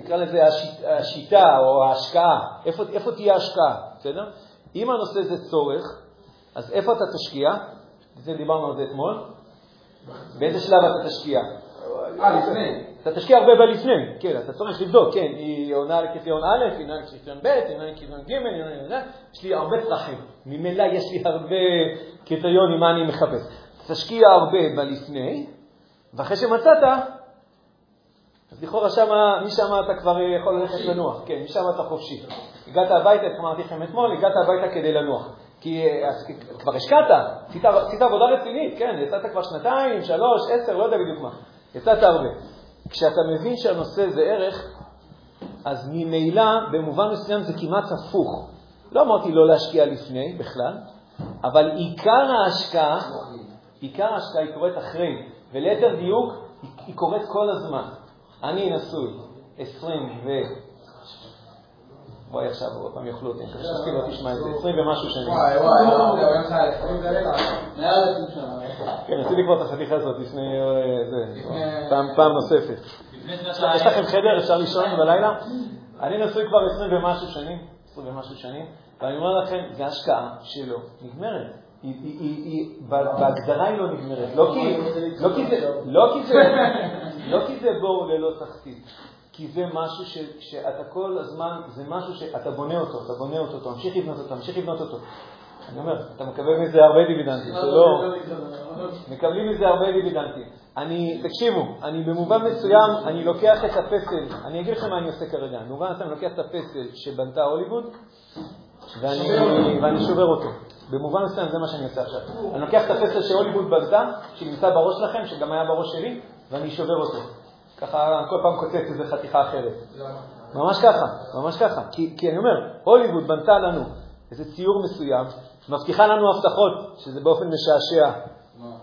נקרא לזה השיטה או ההשקעה, איפה תהיה ההשקעה, בסדר? אם הנושא זה צורך, אז איפה אתה תשקיע? זה דיברנו על זה אתמול. באיזה שלב אתה תשקיע? אה, לפני. אתה תשקיע הרבה בלפני, כן, אתה צריך לבדוק, כן, היא עונה לקריטריון א', היא עונה לקריטריון ב', היא עונה לקריטריון ג', היא עונה יש לי הרבה צרכים, ממילא יש לי הרבה קריטריונים מה אני מחפש. תשקיע הרבה בלפני, ואחרי שמצאת, אז לכאורה שמה, משם אתה כבר יכול ללכת לנוח, כן, משם אתה חופשי. הגעת הביתה, איך אמרתי לכם אתמול, הגעת הביתה כדי לנוח. כי כבר השקעת, עשית עבודה רצינית, כן, יצאת כבר שנתיים, שלוש, עשר, לא יודע בדיוק מה. יצאת הרבה. כשאתה מבין שהנושא זה ערך, אז ממילא, במובן מסוים זה כמעט הפוך. לא אמרתי לא להשקיע לפני בכלל, אבל עיקר ההשקעה, עיקר ההשקעה היא קורית אחרי, וליתר דיוק, היא קורית כל הזמן. אני נשוי 20 ו... וואי, עכשיו עוד פעם יאכלו אותי, אני מקווה שאסתי לא תשמע את זה, 20 ומשהו שנים. וואי, וואי, וואי, מעל 20 שנה. כן, עשיתי כבר את החתיכה הזאת לפני פעם נוספת. יש לכם חדר, אפשר לישון בלילה? אני נשוי כבר 20 ומשהו שנים, 20 ומשהו שנים, ואני אומר לכם, זו השקעה שלא נגמרת. בהגדרה היא לא נגמרת. לא כי זה בור ללא תחתית. כי זה משהו ש, שאתה כל הזמן, זה משהו שאתה בונה אותו, אתה בונה אותו, אתה ממשיך לבנות אותו, ממשיך לבנות אותו. אני אומר, אתה מקבל מזה הרבה דיבידנטים, שלא... מקבלים מזה הרבה דיבידנטים. אני, תקשיבו, אני במובן מסוים, אני לוקח את הפסל, אני אגיד לכם מה אני עושה כרגע. במובן מסוים אני לוקח את הפסל שבנתה הוליווד, ואני, ואני שובר אותו. במובן מסוים זה מה שאני עושה עכשיו. אני לוקח את הפסל שהוליווד בנתה, שנמצא בראש שלכם, שגם היה בראש שלי, ואני שובר אותו. ככה כל פעם קוצץ איזה חתיכה אחרת. ממש ככה, ממש ככה. כי, כי אני אומר, הוליווד בנתה לנו איזה ציור מסוים, מבטיחה לנו הבטחות, שזה באופן משעשע.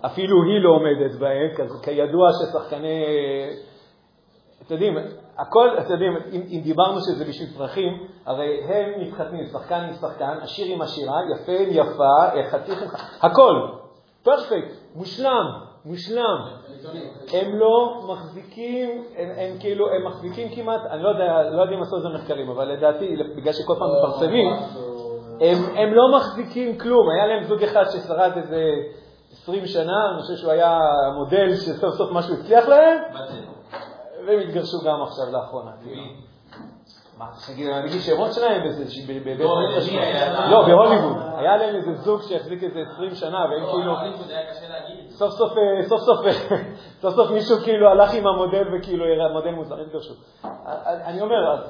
אפילו היא לא עומדת בהם, כידוע ששחקני... אתם יודעים, הכל, אתם יודעים, אם, אם דיברנו שזה בשביל צרכים, הרי הם מתחתנים, שחקן עם שחקן, עשיר עם עשירה, יפה עם יפה, חתיך עם הכל, פרפקט, מושלם, מושלם. הם לא מחזיקים, הם, הם כאילו, הם מחזיקים כמעט, אני לא יודע, לא יודע אם עשו את זה מחקרים, אבל לדעתי, בגלל שכל פעם מפרסמים, הם, הם לא מחזיקים כלום. היה להם זוג אחד ששרד איזה 20 שנה, אני חושב שהוא היה מודל שסוף סוף משהו הצליח להם, והם התגרשו גם עכשיו לאחרונה. מה, אני אגיד שמות שלהם? בבית לא, בהוליווד. היה להם איזה זוג שהחזיק איזה 20 שנה, והם לא, כאילו... סוף סוף, אה, סוף סוף, אה, סוף סוף מישהו כאילו הלך עם המודל וכאילו יראה מודל מוזר, התגרשו. אני אומר,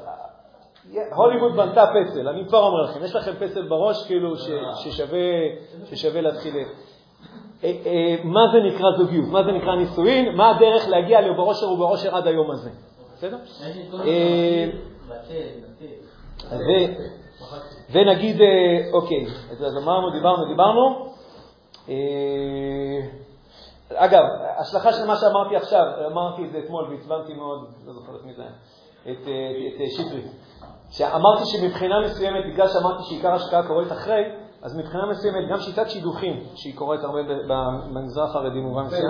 הוליווד בנתה פסל, אני כבר אומר לכם, יש לכם פסל בראש כאילו ששווה להתחיל אה, אה, מה זה נקרא זוגיות, מה זה נקרא נישואין, מה הדרך להגיע לבראושר ובראושר עד היום הזה. בסדר? אה, ונגיד, אוקיי, אז אמרנו, דיברנו, דיברנו. אגב, השלכה של מה שאמרתי עכשיו, אמרתי את זה אתמול והצבנתי מאוד, לא זוכר את מי זה היה, את שטרית. שאמרתי שמבחינה מסוימת, בגלל שאמרתי שעיקר ההשקעה קורית אחרי, אז מבחינה מסוימת, גם שיטת שידוכים, שהיא קורית הרבה במגזר החרדי במובן מסוים,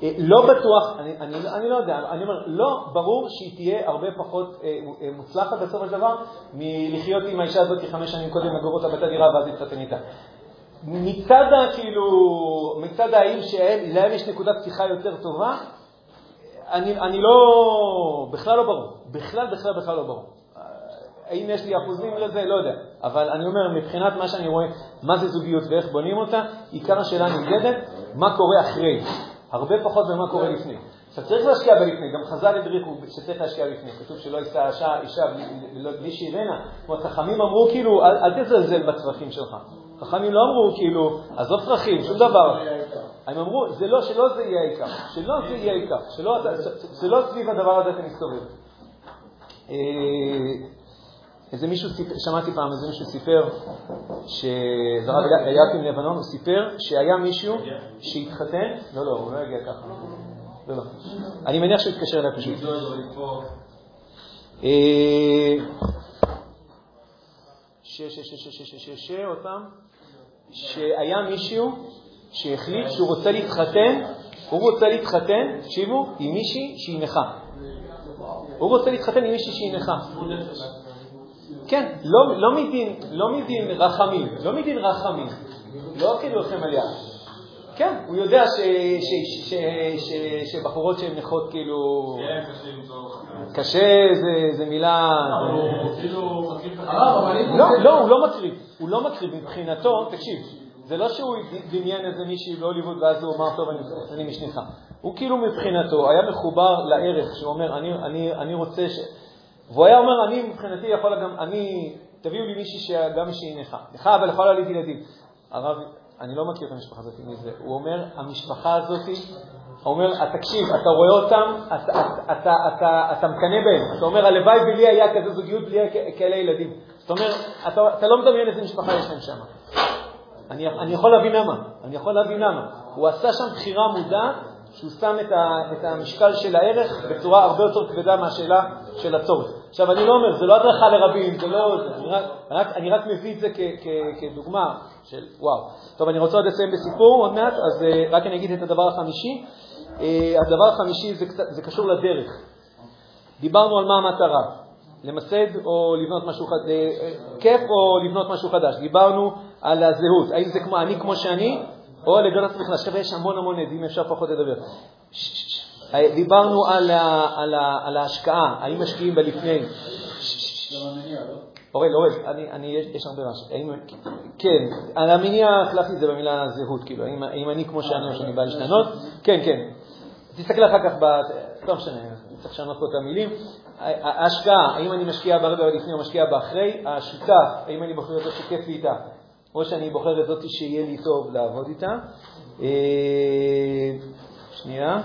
כן. אה, לא בטוח, אני, אני, אני לא יודע, אני אומר, לא ברור שהיא תהיה הרבה פחות אה, אה, מוצלחת בסופו של דבר, מלחיות עם האישה הזאת חמש שנים קודם, לגור אותה בית הדירה ואז להתחתן איתה. מצד, כאילו, מצד האם שלהם יש נקודת פתיחה יותר טובה, אני, אני לא, בכלל לא ברור. בכלל, בכלל, בכלל לא ברור. האם יש לי אחוזים לזה? לא יודע. אבל אני אומר, מבחינת מה שאני רואה, מה זה זוגיות ואיך בונים אותה, עיקר השאלה נמדדת, מה קורה אחרי. הרבה פחות ממה קורה לפני. עכשיו צריך להשקיע בלפני, גם חז"ל הדריכו שצריך להשקיע לפני. כתוב שלא יישא אישה, אישה בלי שירנה. זאת אומרת, חכמים אמרו כאילו, אל, אל תזלזל בצרכים שלך. חכמים לא אמרו כאילו, עזוב צרכים, שום דבר. הם אמרו, זה לא, שלא זה יהיה העיקר, שלא זה יהיה העיקר, שלא, שלא סביב הדבר הזה אתה מסתובב. איזה מישהו, סיפ... שמעתי פעם איזה מישהו סיפר, שזה הרב אליקים לבנון, הוא סיפר שהיה מישהו שהתחתן, לא, לא, הוא לא הגיע ככה, לא, לא, אני מניח שהוא התקשר אליי פשוט. עוד אה, שהיה מישהו שהחליט שהוא רוצה להתחתן, הוא רוצה להתחתן, תקשיבו, עם מישהי שהיא נכה. הוא רוצה להתחתן עם מישהי שהיא נכה. כן, לא, לא, מדין, לא מדין רחמים, לא מדין רחמים, לא כאילו הולכים עליה. כן, הוא יודע ש, ש, ש, ש, שבחורות שהן נכות כאילו... כן, קשה זה, זה מילה... כאילו לא, לא, הוא לא מקריב, הוא לא מקריב מבחינתו, תקשיב, זה לא שהוא דמיין איזה מישהי בהוליווד ואז הוא אמר, טוב, אני משניחה. הוא כאילו מבחינתו היה מחובר לערך, שהוא אומר, אני, אני, אני רוצה ש... והוא היה אומר, אני מבחינתי יכול גם, אני, תביאו לי מישהי שגם שהיא נכה. נכה, אבל יכולה להוליד ילדים. הרב, אני לא מכיר את המשפחה הזאת מי זה. הוא אומר, המשפחה הזאת, הוא אומר, תקשיב, אתה רואה אותם, אתה, אתה, אתה, אתה, אתה מקנא בהם. אתה אומר, הלוואי ולי היה כזה זוגיות בלי כאלה ילדים. זאת אומרת, אתה, אתה לא מדמיין איזה משפחה יש להם שם. אני, אני יכול להבין למה, אני יכול להבין למה. הוא עשה שם בחירה מודעת שהוא שם את, ה, את המשקל של הערך בצורה הרבה יותר כבדה מהשאלה של הצורך. עכשיו, אני לא אומר, זה לא הדרכה לרבים, זה לא... זה, אני רק, רק, אני רק מביא את זה כ, כ, כדוגמה של וואו. טוב, אני רוצה עוד לסיים בסיפור עוד מעט, אז uh, רק אני אגיד את הדבר החמישי. Uh, הדבר החמישי זה, זה קשור לדרך. דיברנו על מה המטרה, למסד או לבנות משהו חדש, uh, כיף או לבנות משהו חדש. דיברנו על הזהות, האם זה כמו אני כמו שאני, או לגלות עצמך. עכשיו יש המון המון עדים, אפשר פחות לדבר. דיברנו על, ה, על, ה, על ההשקעה, האם משקיעים בלפני. אורל, אורל, אני, אני, יש, הרבה. האם, כן, על המניע החלפתי את זה במילה זהות, כאילו, האם אני כמו שאני או שאני בא להשתנות? כן, כן. תסתכל אחר כך, ב... לא משנה, צריך לשנות פה את המילים. ההשקעה, האם אני משקיע ברגע לפני או משקיע באחרי, השותף, האם אני בוחר את שכיף לי איתה, או שאני בוחר את זאת שיהיה לי טוב לעבוד איתה. שנייה.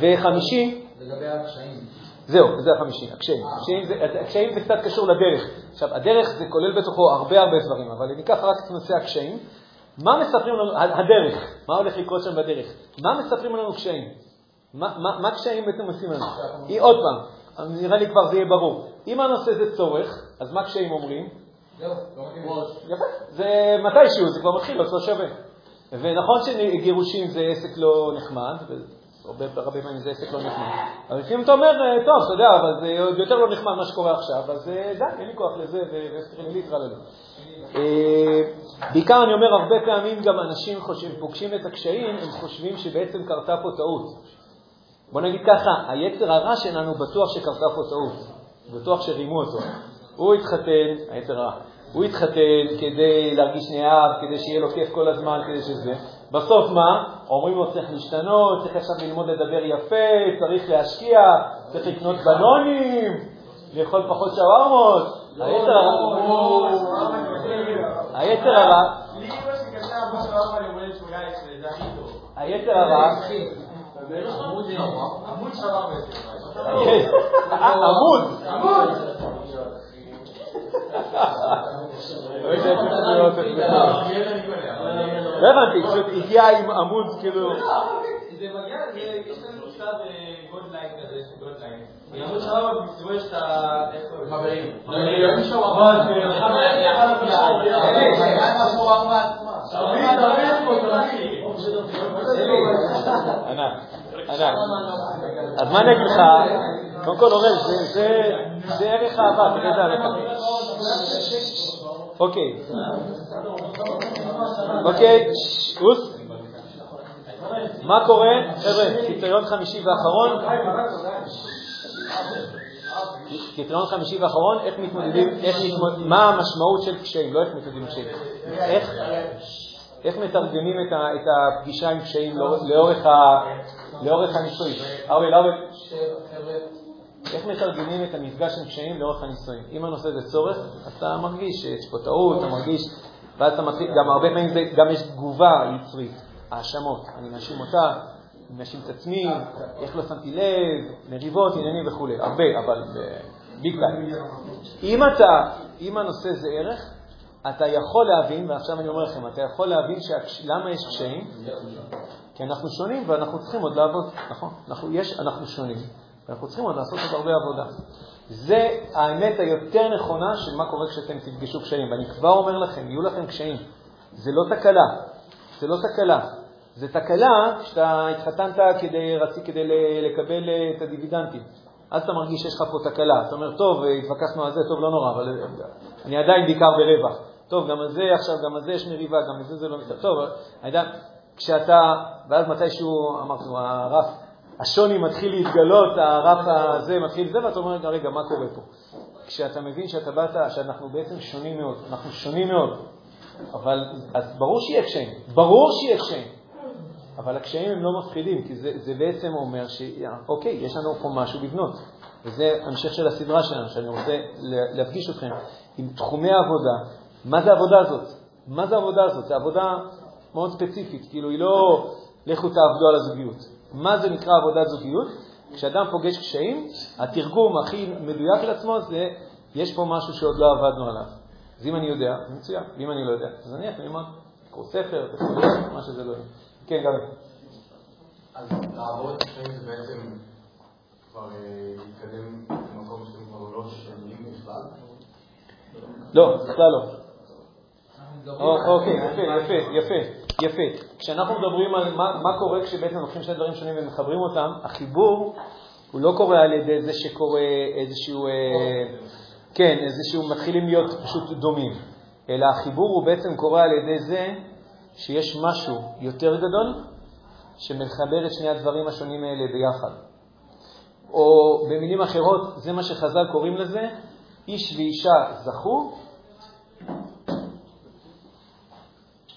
וחמישי, לגבי הקשיים. זהו, זה החמישי, הקשיים. הקשיים זה קצת קשור לדרך. עכשיו, הדרך זה כולל בתוכו הרבה הרבה דברים, אבל ניקח רק את נושא הקשיים, מה מספרים לנו, הדרך, מה הולך לקרות שם בדרך? מה מספרים לנו קשיים? מה, מה, מה קשיים בעצם עושים לנו? היא, עוד פעם, נראה לי כבר זה יהיה ברור. אם הנושא זה צורך, אז מה קשיים אומרים? זהו, לא מתאים יפה, זה מתישהו, זה כבר מתחיל, אז לא שווה. ונכון שגירושים זה עסק לא נחמד, הרבה פעמים זה עסק לא נחמד. אבל לפעמים אתה אומר, טוב, אתה יודע, אבל זה עוד יותר לא נחמד מה שקורה עכשיו, אז די, אין לי כוח לזה, וסטרימילית רללו. בעיקר אני אומר, הרבה פעמים גם אנשים חושבים, פוגשים את הקשיים, הם חושבים שבעצם קרתה פה טעות. בוא נגיד ככה, היצר הרע שלנו בטוח שקרתה פה טעות, בטוח שרימו אותו. הוא התחתן, היצר הרע, הוא התחתן כדי להרגיש נאהב, כדי שיהיה לו כיף כל הזמן, כדי שזה. בסוף מה? אומרים לו צריך להשתנות, צריך עכשיו ללמוד לדבר יפה, צריך להשקיע, צריך לקנות בנונים, לאכול פחות שווארמות. היתר הרע... היתר הרע... היתר הרע... עמוד. עמוד. לא הבנתי, פשוט הגיע עם עמוד כאילו... זה מגיע, יש לנו שלב גודליין כזה, גודליין. עמוד שלב במסתובב יש את ה... חברים. ענק, ענק. אז מה אני אגיד לך? קודם כל, אורל, זה ערך אהבה, תראה איזה ערך. אוקיי. אוקיי, אוס. מה קורה? חבר'ה, קריטריון חמישי ואחרון. קריטריון חמישי ואחרון, איך מתמודדים, מה המשמעות של קשיים, לא איך מתמודדים קשיים. איך, מתרגמים את, הפגישה עם קשיים לאורך, לאורך הניסוי. ארבל, ארבל. איך מתרגמים את המפגש עם קשיים לאורך הניסויים? אם הנושא זה צורך, אתה מרגיש שיש פה טעות, אתה מרגיש, ואז אתה מתחיל, גם הרבה פעמים גם יש תגובה יצרית, האשמות. אני מאשים אותה, אני מאשים את עצמי, איך לא שמתי לב, מריבות, עניינים וכולי, הרבה, אבל ביג טיים. אם אתה, אם הנושא זה ערך, אתה יכול להבין, ועכשיו אני אומר לכם, אתה יכול להבין שהקש... למה יש קשיים? כי אנחנו שונים ואנחנו צריכים עוד לעבוד, נכון? אנחנו, יש, אנחנו שונים. ואנחנו צריכים עוד לעשות עוד הרבה עבודה. זה האמת היותר נכונה של מה קורה כשאתם תפגשו קשיים. ואני כבר אומר לכם, יהיו לכם קשיים. זה לא תקלה. זה לא תקלה. זה תקלה כשאתה התחתנת כדי, רצי, כדי לקבל אה, את הדיבידנטים. אז אתה מרגיש שיש לך פה תקלה. אתה אומר, טוב, התווכחנו על זה, טוב, לא נורא, אבל אה, אני עדיין בעיקר ברווח. טוב, גם על זה עכשיו, גם על זה יש מריבה, גם על זה זה לא... טוב, אני יודע, כשאתה, ואז מתישהו, אמרנו, הרף השוני מתחיל להתגלות, הרף הזה מתחיל זה, ואתה אומר, רגע, מה קורה פה? כשאתה מבין שאתה באת, שאנחנו בעצם שונים מאוד, אנחנו שונים מאוד, אבל, אז ברור שיהיה קשיים, ברור שיהיה קשיים, אבל הקשיים הם לא מפחידים, כי זה, זה בעצם אומר שאוקיי, יש לנו פה משהו לבנות, וזה המשך של הסדרה שלנו, שאני רוצה להפגיש אתכם עם תחומי העבודה. מה זה העבודה הזאת? מה זה העבודה הזאת? זו עבודה מאוד ספציפית, כאילו היא לא לכו תעבדו על הזוגיות. מה זה נקרא עבודת זוגיות? כשאדם פוגש קשיים, התרגום הכי מדויק לעצמו זה, יש פה משהו שעוד לא עבדנו עליו. אז אם אני יודע, מצוין, ואם אני לא יודע, אז אני יכול ללמוד, לקרוא ספר, מה שזה לא יהיה. כן, גבי. אז לעבוד קשיים זה בעצם כבר אה, להתקדם למקום שאתם כבר לא שונים בכלל? לא, בכלל לא. אוקיי, יפה, יפה, יפה. יפה. כשאנחנו מדברים על מה, מה קורה כשבעצם לוקחים שני דברים שונים ומחברים אותם, החיבור הוא לא קורה על ידי זה שקורה איזשהו, אה, כן, איזשהו, מתחילים להיות פשוט דומים, אלא החיבור הוא בעצם קורה על ידי זה שיש משהו יותר גדול שמחבר את שני הדברים השונים האלה ביחד. או במילים אחרות, זה מה שחז"ל קוראים לזה, איש ואישה זכו,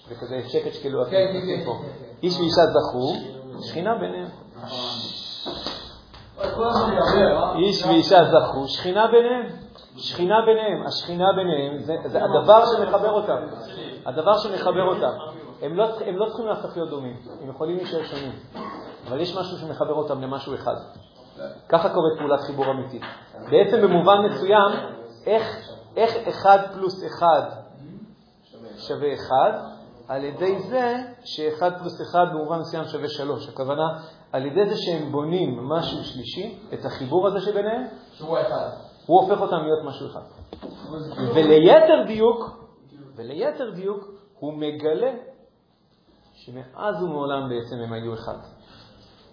וכזה שקט שכאילו אתם כן, נכנסים כן, פה. כן, איש ואישה זכו, שכינה ביניהם. אה? איש ואישה זכו, שכינה ביניהם. שכינה ביניהם, השכינה ביניהם, זה, זה הדבר שמחבר אותם. הדבר שמחבר אותם. הם לא, לא צריכים להפוך להיות דומים, הם יכולים להישאר שונים. אבל יש משהו שמחבר אותם למשהו אחד. ככה קורית פעולת חיבור אמיתית. בעצם במובן מסוים, איך, איך אחד פלוס אחד שווה אחד, על ידי זה שאחד פלוס אחד במובן מסוים שווה שלוש. הכוונה, על ידי זה שהם בונים משהו שלישי, את החיבור הזה שביניהם, שהוא האחד. הוא הופך אותם להיות משהו אחד. [LAUGHS] וליתר דיוק, וליתר דיוק, הוא מגלה שמאז ומעולם בעצם הם היו אחד.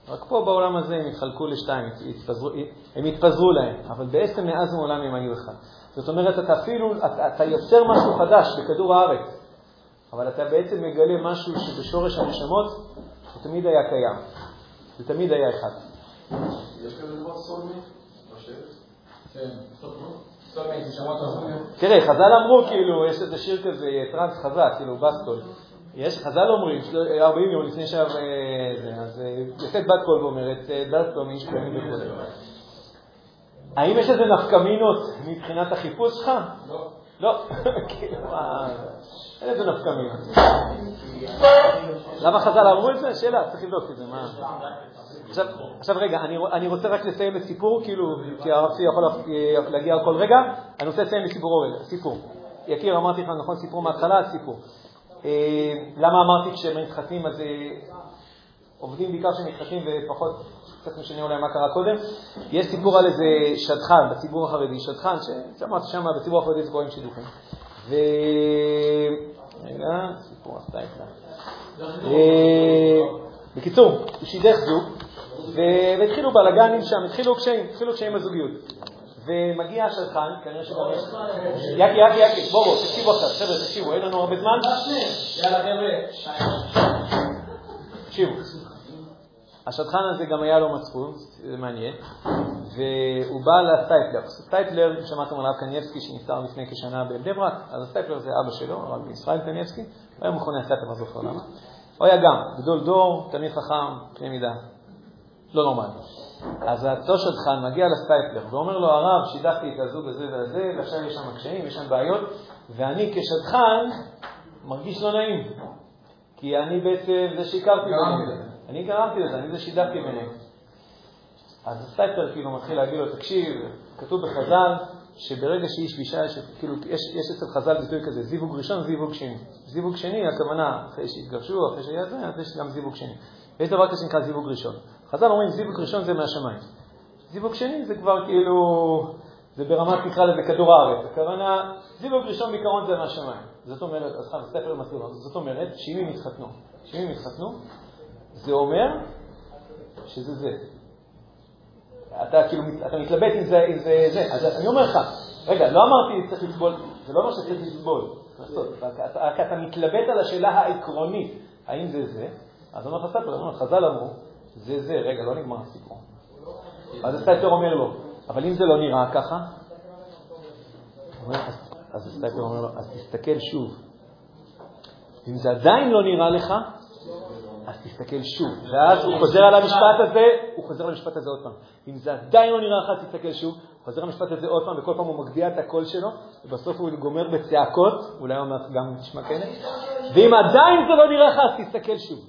רק פה בעולם הזה הם התחלקו לשתיים, התפזרו, הם התפזרו להם, אבל בעצם מאז ומעולם הם היו אחד. זאת אומרת, אתה אפילו, אתה, אתה יוצר משהו חדש בכדור הארץ, אבל אתה בעצם מגלה משהו שבשורש הנשמות הוא תמיד היה קיים, זה תמיד היה אחד. יש כזה דבר soulmate? כן. תראה, חז"ל אמרו, כאילו, יש איזה שיר כזה, טראנס חזק, כאילו, בסטול. יש, חז"ל אומרים, של- 40 יום לפני שהיה, אה, זה, אז אה, יוצאת בת קול ואומרת, אה, דת לא מאיש פעמים וכו'. האם יש איזה נפקא מינות מבחינת החיפוש שלך? לא. לא. כאילו, איזה נפקמינות. למה חז"ל אמרו את זה? שאלה, צריך לבדוק את זה, מה... עכשיו, רגע, אני, רוצה רק לסיים בסיפור, כאילו, כי הרב צבי יכול לה- להגיע כל רגע, אני רוצה לסיים בסיפור רגע, סיפור. יקיר, אמרתי לך, נכון, סיפור מההתחלה, סיפור. אה, למה אמרתי כשהם מתחתנים, אז אה, עובדים בעיקר כשהם מתחתנים ופחות, קצת משנה אולי מה קרה קודם. יש סיפור על איזה שדכן בציבור החרדי, שדכן, ששמעתי שם בציבור החרדי זה קוראים שידוכים. ו... רגע, סיפור הסטייפלר. אה, בקיצור, הוא שידך זוג, והתחילו בלאגנים שם, התחילו קשיים, התחילו קשיים בזוגיות. ומגיע השדכן, כנראה שגם יש... יקי, יקי, יקי, בואו, בואו, תקשיבו עכשיו, חבר'ה, תקשיבו, אין לנו הרבה זמן. יאללה, חבר'ה. תקשיבו. השדכן הזה גם היה לו מצפון, זה מעניין, והוא בא לסטייפלר. סטייפלר, שמעתם על הרב קנייבסקי שנפטר לפני כשנה בבני ברק, אז הסטייפלר זה אבא שלו, הרב ישראל קנייבסקי, היום מכונה הסטייפלר, לא זוכר למה. הוא היה גם גדול דור, תלמיד חכם, קנה מידה, לא נורמלי. אז אותו שדכן מגיע לסטייפלר ואומר לו, הרב, שידכתי את הזוג הזה והזה, ועכשיו יש שם קשיים, יש שם בעיות, ואני כשדכן מרגיש לא נעים. כי אני בעצם זה ביניהם. אני גרמתי לזה, אני זה שידכתי ביניהם. אז הסטייפלר כאילו מתחיל להגיד לו, תקשיב, כתוב בחז"ל שברגע שאיש ואישה, יש- כאילו, יש, יש אצל חז"ל ביטוי כזה, זיווג ראשון, זיווג שני. זיווג שני, הכוונה, אחרי שהתגרשו, אחרי שהיה זה, אז יש גם זיווג שני. ויש דבר כזה שנקרא זיווג ראשון. חז"ל אומרים, זיווג ראשון זה מהשמיים. זיווג שני זה כבר כאילו, זה ברמת, נקרא לזה כדור הארץ. הכוונה, זיווג ראשון בעיקרון זה מהשמיים. זאת אומרת, אז חיים, ספר מסביר זאת אומרת, שאם הם יתחתנו, שאם הם יתחתנו, זה אומר שזה זה. אתה כאילו, אתה מתלבט אם זה, אם זה זה. אז אני אומר לך, רגע, לא אמרתי צריך לסבול, זה לא אומר שצריך לסבול, רק אתה, מתלבט על השאלה העקרונית, האם זה זה, אז אומר לך ספר, חז"ל אמרו, זה זה, רגע, לא נגמר הסיפור. אז הסטייפר אומר לו, אבל אם זה לא נראה ככה, אז, הסטייפר אומר לו, אז תסתכל שוב. אם זה עדיין לא נראה לך, אז תסתכל שוב. ואז הוא חוזר על המשפט הזה, הוא חוזר על המשפט הזה עוד פעם. אם זה עדיין לא נראה לך, תסתכל שוב. הוא חוזר על המשפט הזה עוד פעם, וכל פעם הוא מגביה את הקול שלו, ובסוף הוא גומר בצעקות, אולי מעט גם תשמע כאלה. ואם עדיין זה לא נראה לך, אז תסתכל שוב.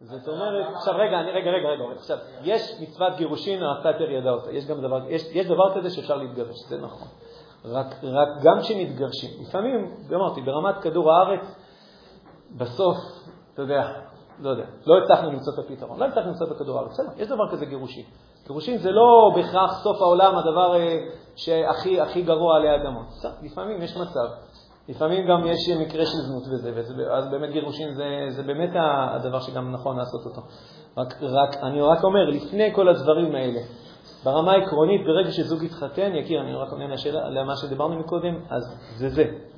זאת אומרת, עכשיו רגע, רגע, רגע, רגע, עכשיו, יש מצוות גירושין, הסטייפר ידע אותה, יש גם דבר, יש, יש דבר כזה שאפשר להתגרש, זה נכון. רק, רק גם כשמתגרשים, לפעמים, אמרתי, ברמת כדור הארץ, בסוף, אתה יודע, לא יודע, לא הצלחנו למצוא את הפתרון, לא הצלחנו למצוא בכדור הארץ, בסדר, יש דבר כזה גירושין. גירושין זה לא בהכרח סוף העולם, הדבר אה, שהכי הכי גרוע עלי אדמות. בסדר, לפעמים יש מצב, לפעמים גם יש מקרה של זנות וזה, וזה אז באמת גירושין זה, זה באמת הדבר שגם נכון לעשות אותו. רק, רק, אני רק אומר, לפני כל הדברים האלה, ברמה העקרונית, ברגע שזוג יתחתן, יקיר, אני רק עונה למה שדיברנו מקודם, אז זה זה.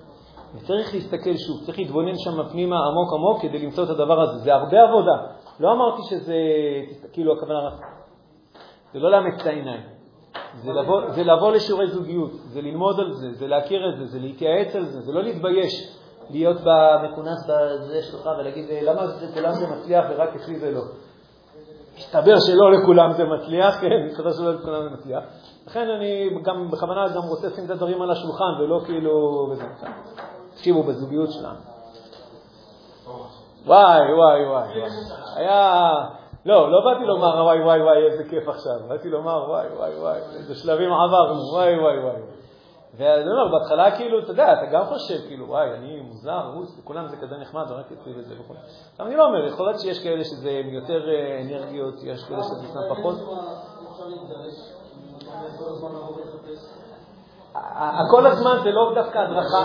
וצריך להסתכל שוב, צריך להתבונן שם פנימה עמוק עמוק כדי למצוא את הדבר הזה. זה הרבה עבודה. לא אמרתי שזה, כאילו הכוונה, זה לא לאמץ את העיניים. זה לבוא, זה לבוא לשיעורי זוגיות, זה ללמוד על זה, זה להכיר את זה, זה להתייעץ על זה, זה לא להתבייש להיות במכונס בזה שלך ולהגיד למה זה, כולם זה מצליח ורק אצלי זה לא. מסתבר שלא לכולם זה מצליח, כן, מסתבר שלא לכולם זה מצליח. לכן אני גם בכוונה גם רוצה לשים את הדברים על השולחן, ולא כאילו... תקשיבו, בזוגיות שלנו. וואי, וואי, וואי. היה... לא, לא באתי לומר וואי, וואי, וואי, איזה כיף עכשיו. באתי לומר וואי, וואי, וואי, איזה שלבים עברנו, וואי, וואי, וואי. ואני אומר, בהתחלה כאילו, אתה יודע, אתה גם חושב, כאילו, וואי, אני מוזר, רוס, לכולם זה כזה נחמד, ורק אצלי וזה וכו'. אבל אני לא אומר, יכול להיות שיש כאלה שזה יותר אה, אנרגיות, יש כאלה שזה קצת פחות. הכל הזמן זה לא דווקא הדרכה,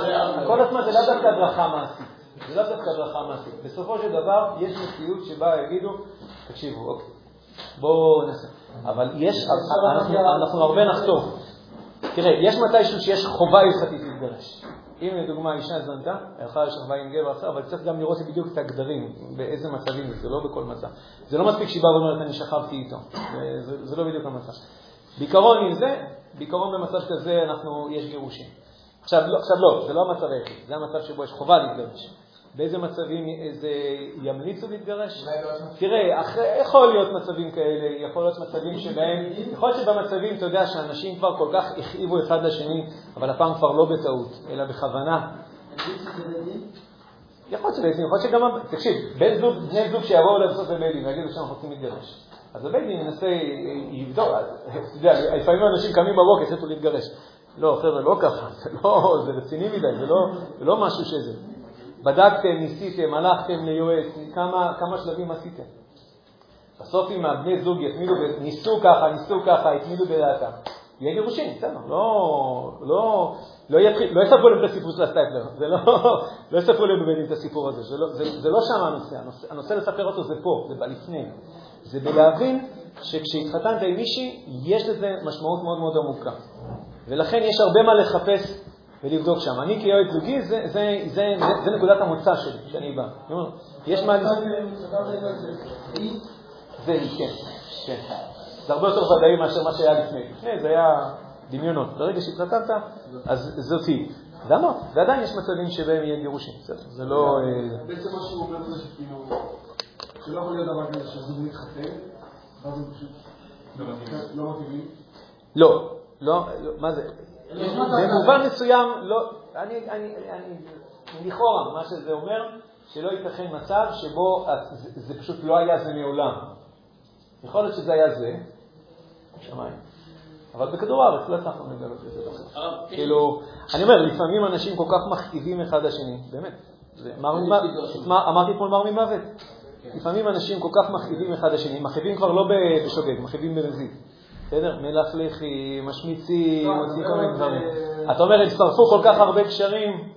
הכל הזמן זה לא דווקא הדרכה מעשית. זה לא דווקא הדרכה מעשית. בסופו של דבר, יש מציאות שבה יגידו, תקשיבו, אוקיי, בואו נעשה. אבל יש, אנחנו הרבה נחתום. תראה, יש מתישהו שיש חובה הלכתית להתגרש. אם לדוגמה אישה זנתה, הלכה לשכבה עם גבר אחר, אבל צריך גם לראות בדיוק את הגדרים, באיזה מצבים זה, לא בכל מצב. זה לא מספיק שהיא באה ואומרת, אני שכבתי איתו. זה לא בדיוק המצב. בעיקרון עם זה, בעיקרון במצב כזה אנחנו, יש גירושים. עכשיו לא, עכשיו לא, זה לא המצב היחיד, זה המצב שבו יש חובה להתגרש. באיזה מצבים זה ימליצו להתגרש? תראה, אחרי, יכול להיות מצבים כאלה, יכול להיות מצבים שבהם, יכול להיות שבמצבים, אתה יודע, שאנשים כבר כל כך הכאיבו אחד לשני, אבל הפעם כבר לא בטעות, אלא בכוונה. יכול להיות שבעצם, יכול להיות שגם, תקשיב, בן זוג, בני זוג שיבואו לבסוף בבית דין ויגידו שאנחנו רוצים להתגרש. אז הבית דין ינסה, יבדוק, אתה יודע, לפעמים אנשים קמים בבוקר, יצאו להתגרש. לא, חבר'ה, לא ככה, זה לא, זה רציני מדי, זה לא, זה לא משהו שזה. בדקתם, ניסיתם, הלכתם ליועץ, כמה, כמה שלבים עשיתם. בסוף אם הבני זוג יתמידו, ניסו ככה, ניסו ככה, יתמידו בדעתם. יהיה גירושין, בסדר, לא, לא, לא, יתחיל, לא יספרו להם את הסיפור של הסטייפלר, זה לא, לא יספרו להם בבית את הסיפור הזה, זה לא, זה, זה לא שם הנושא, הנושא, הנושא לספר אותו זה פה, זה בלפני, זה בלהבין שכשהתחתנת עם מישהי, יש לזה משמעות מאוד מאוד עמוקה. ולכן יש הרבה מה לחפש ולבדוק שם. אני כיועץ זוגי, זה, זה, זה, זה, זה נקודת המוצא שלי, שאני בא. יש מה... זה היא, כן, כן. זה הרבה יותר ודאי מאשר מה שהיה לפני. לפני זה היה דמיונות. ברגע שהתחתנת, אז זאת היא. למה? ועדיין יש מצבים שבהם יהיה גירושים. זה לא... אה, בעצם מה שהוא אומר זה שכאילו, שלא יכול להיות דבר כזה שזוג מתחתן, ואז הוא פשוט לא מתאימים. לא, לא, מה זה? במובן מסוים, לא, אני, אני, אני, לכאורה, מה שזה אומר, שלא ייתכן מצב שבו זה, זה פשוט לא היה זה מעולם. יכול להיות שזה היה זה, שמיים. אבל בכדור הארץ לא הצלחנו לגלות את זה בסוף. כאילו, אני אומר, לפעמים אנשים כל כך מכאיבים אחד לשני, באמת. אמרתי אתמול מר ממוות. לפעמים אנשים כל כך מכאיבים אחד לשני, מכאיבים כבר לא בשוגג, מכאיבים במזיד. בסדר? מלכלכים, משמיצים, לא, מוצאים כל מיני דברים. אתה אומר, הם שרפו כל כך הרבה קשרים,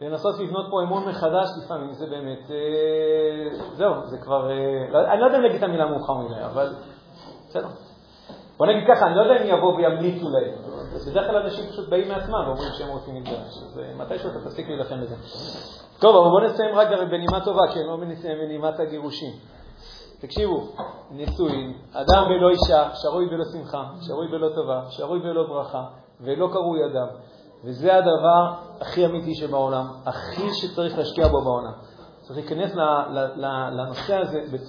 לנסות לבנות פה אמון מחדש לפעמים, זה באמת, אה, זהו, זה כבר, אה, אני לא יודע אם להגיד את המילה מאוחר מדי, אבל בסדר. בוא נגיד ככה, אני לא יודע אם יבואו וימליצו להם. בדרך כלל אנשים פשוט באים מעצמם ואומרים שהם רוצים להתגרש, אז אה, מתישהו אתה תפסיק להילחם בזה. טוב, אבל בוא נסיים רק בנימה טובה, כן, לא בנימת הגירושים. תקשיבו, נישואין, אדם ולא אישה, שרוי בלא שמחה, שרוי בלא טובה, שרוי בלא ברכה, ולא קרוי אדם. וזה הדבר הכי אמיתי שבעולם, הכי שצריך להשקיע בו בעולם. צריך להיכנס לנושא הזה בצורה...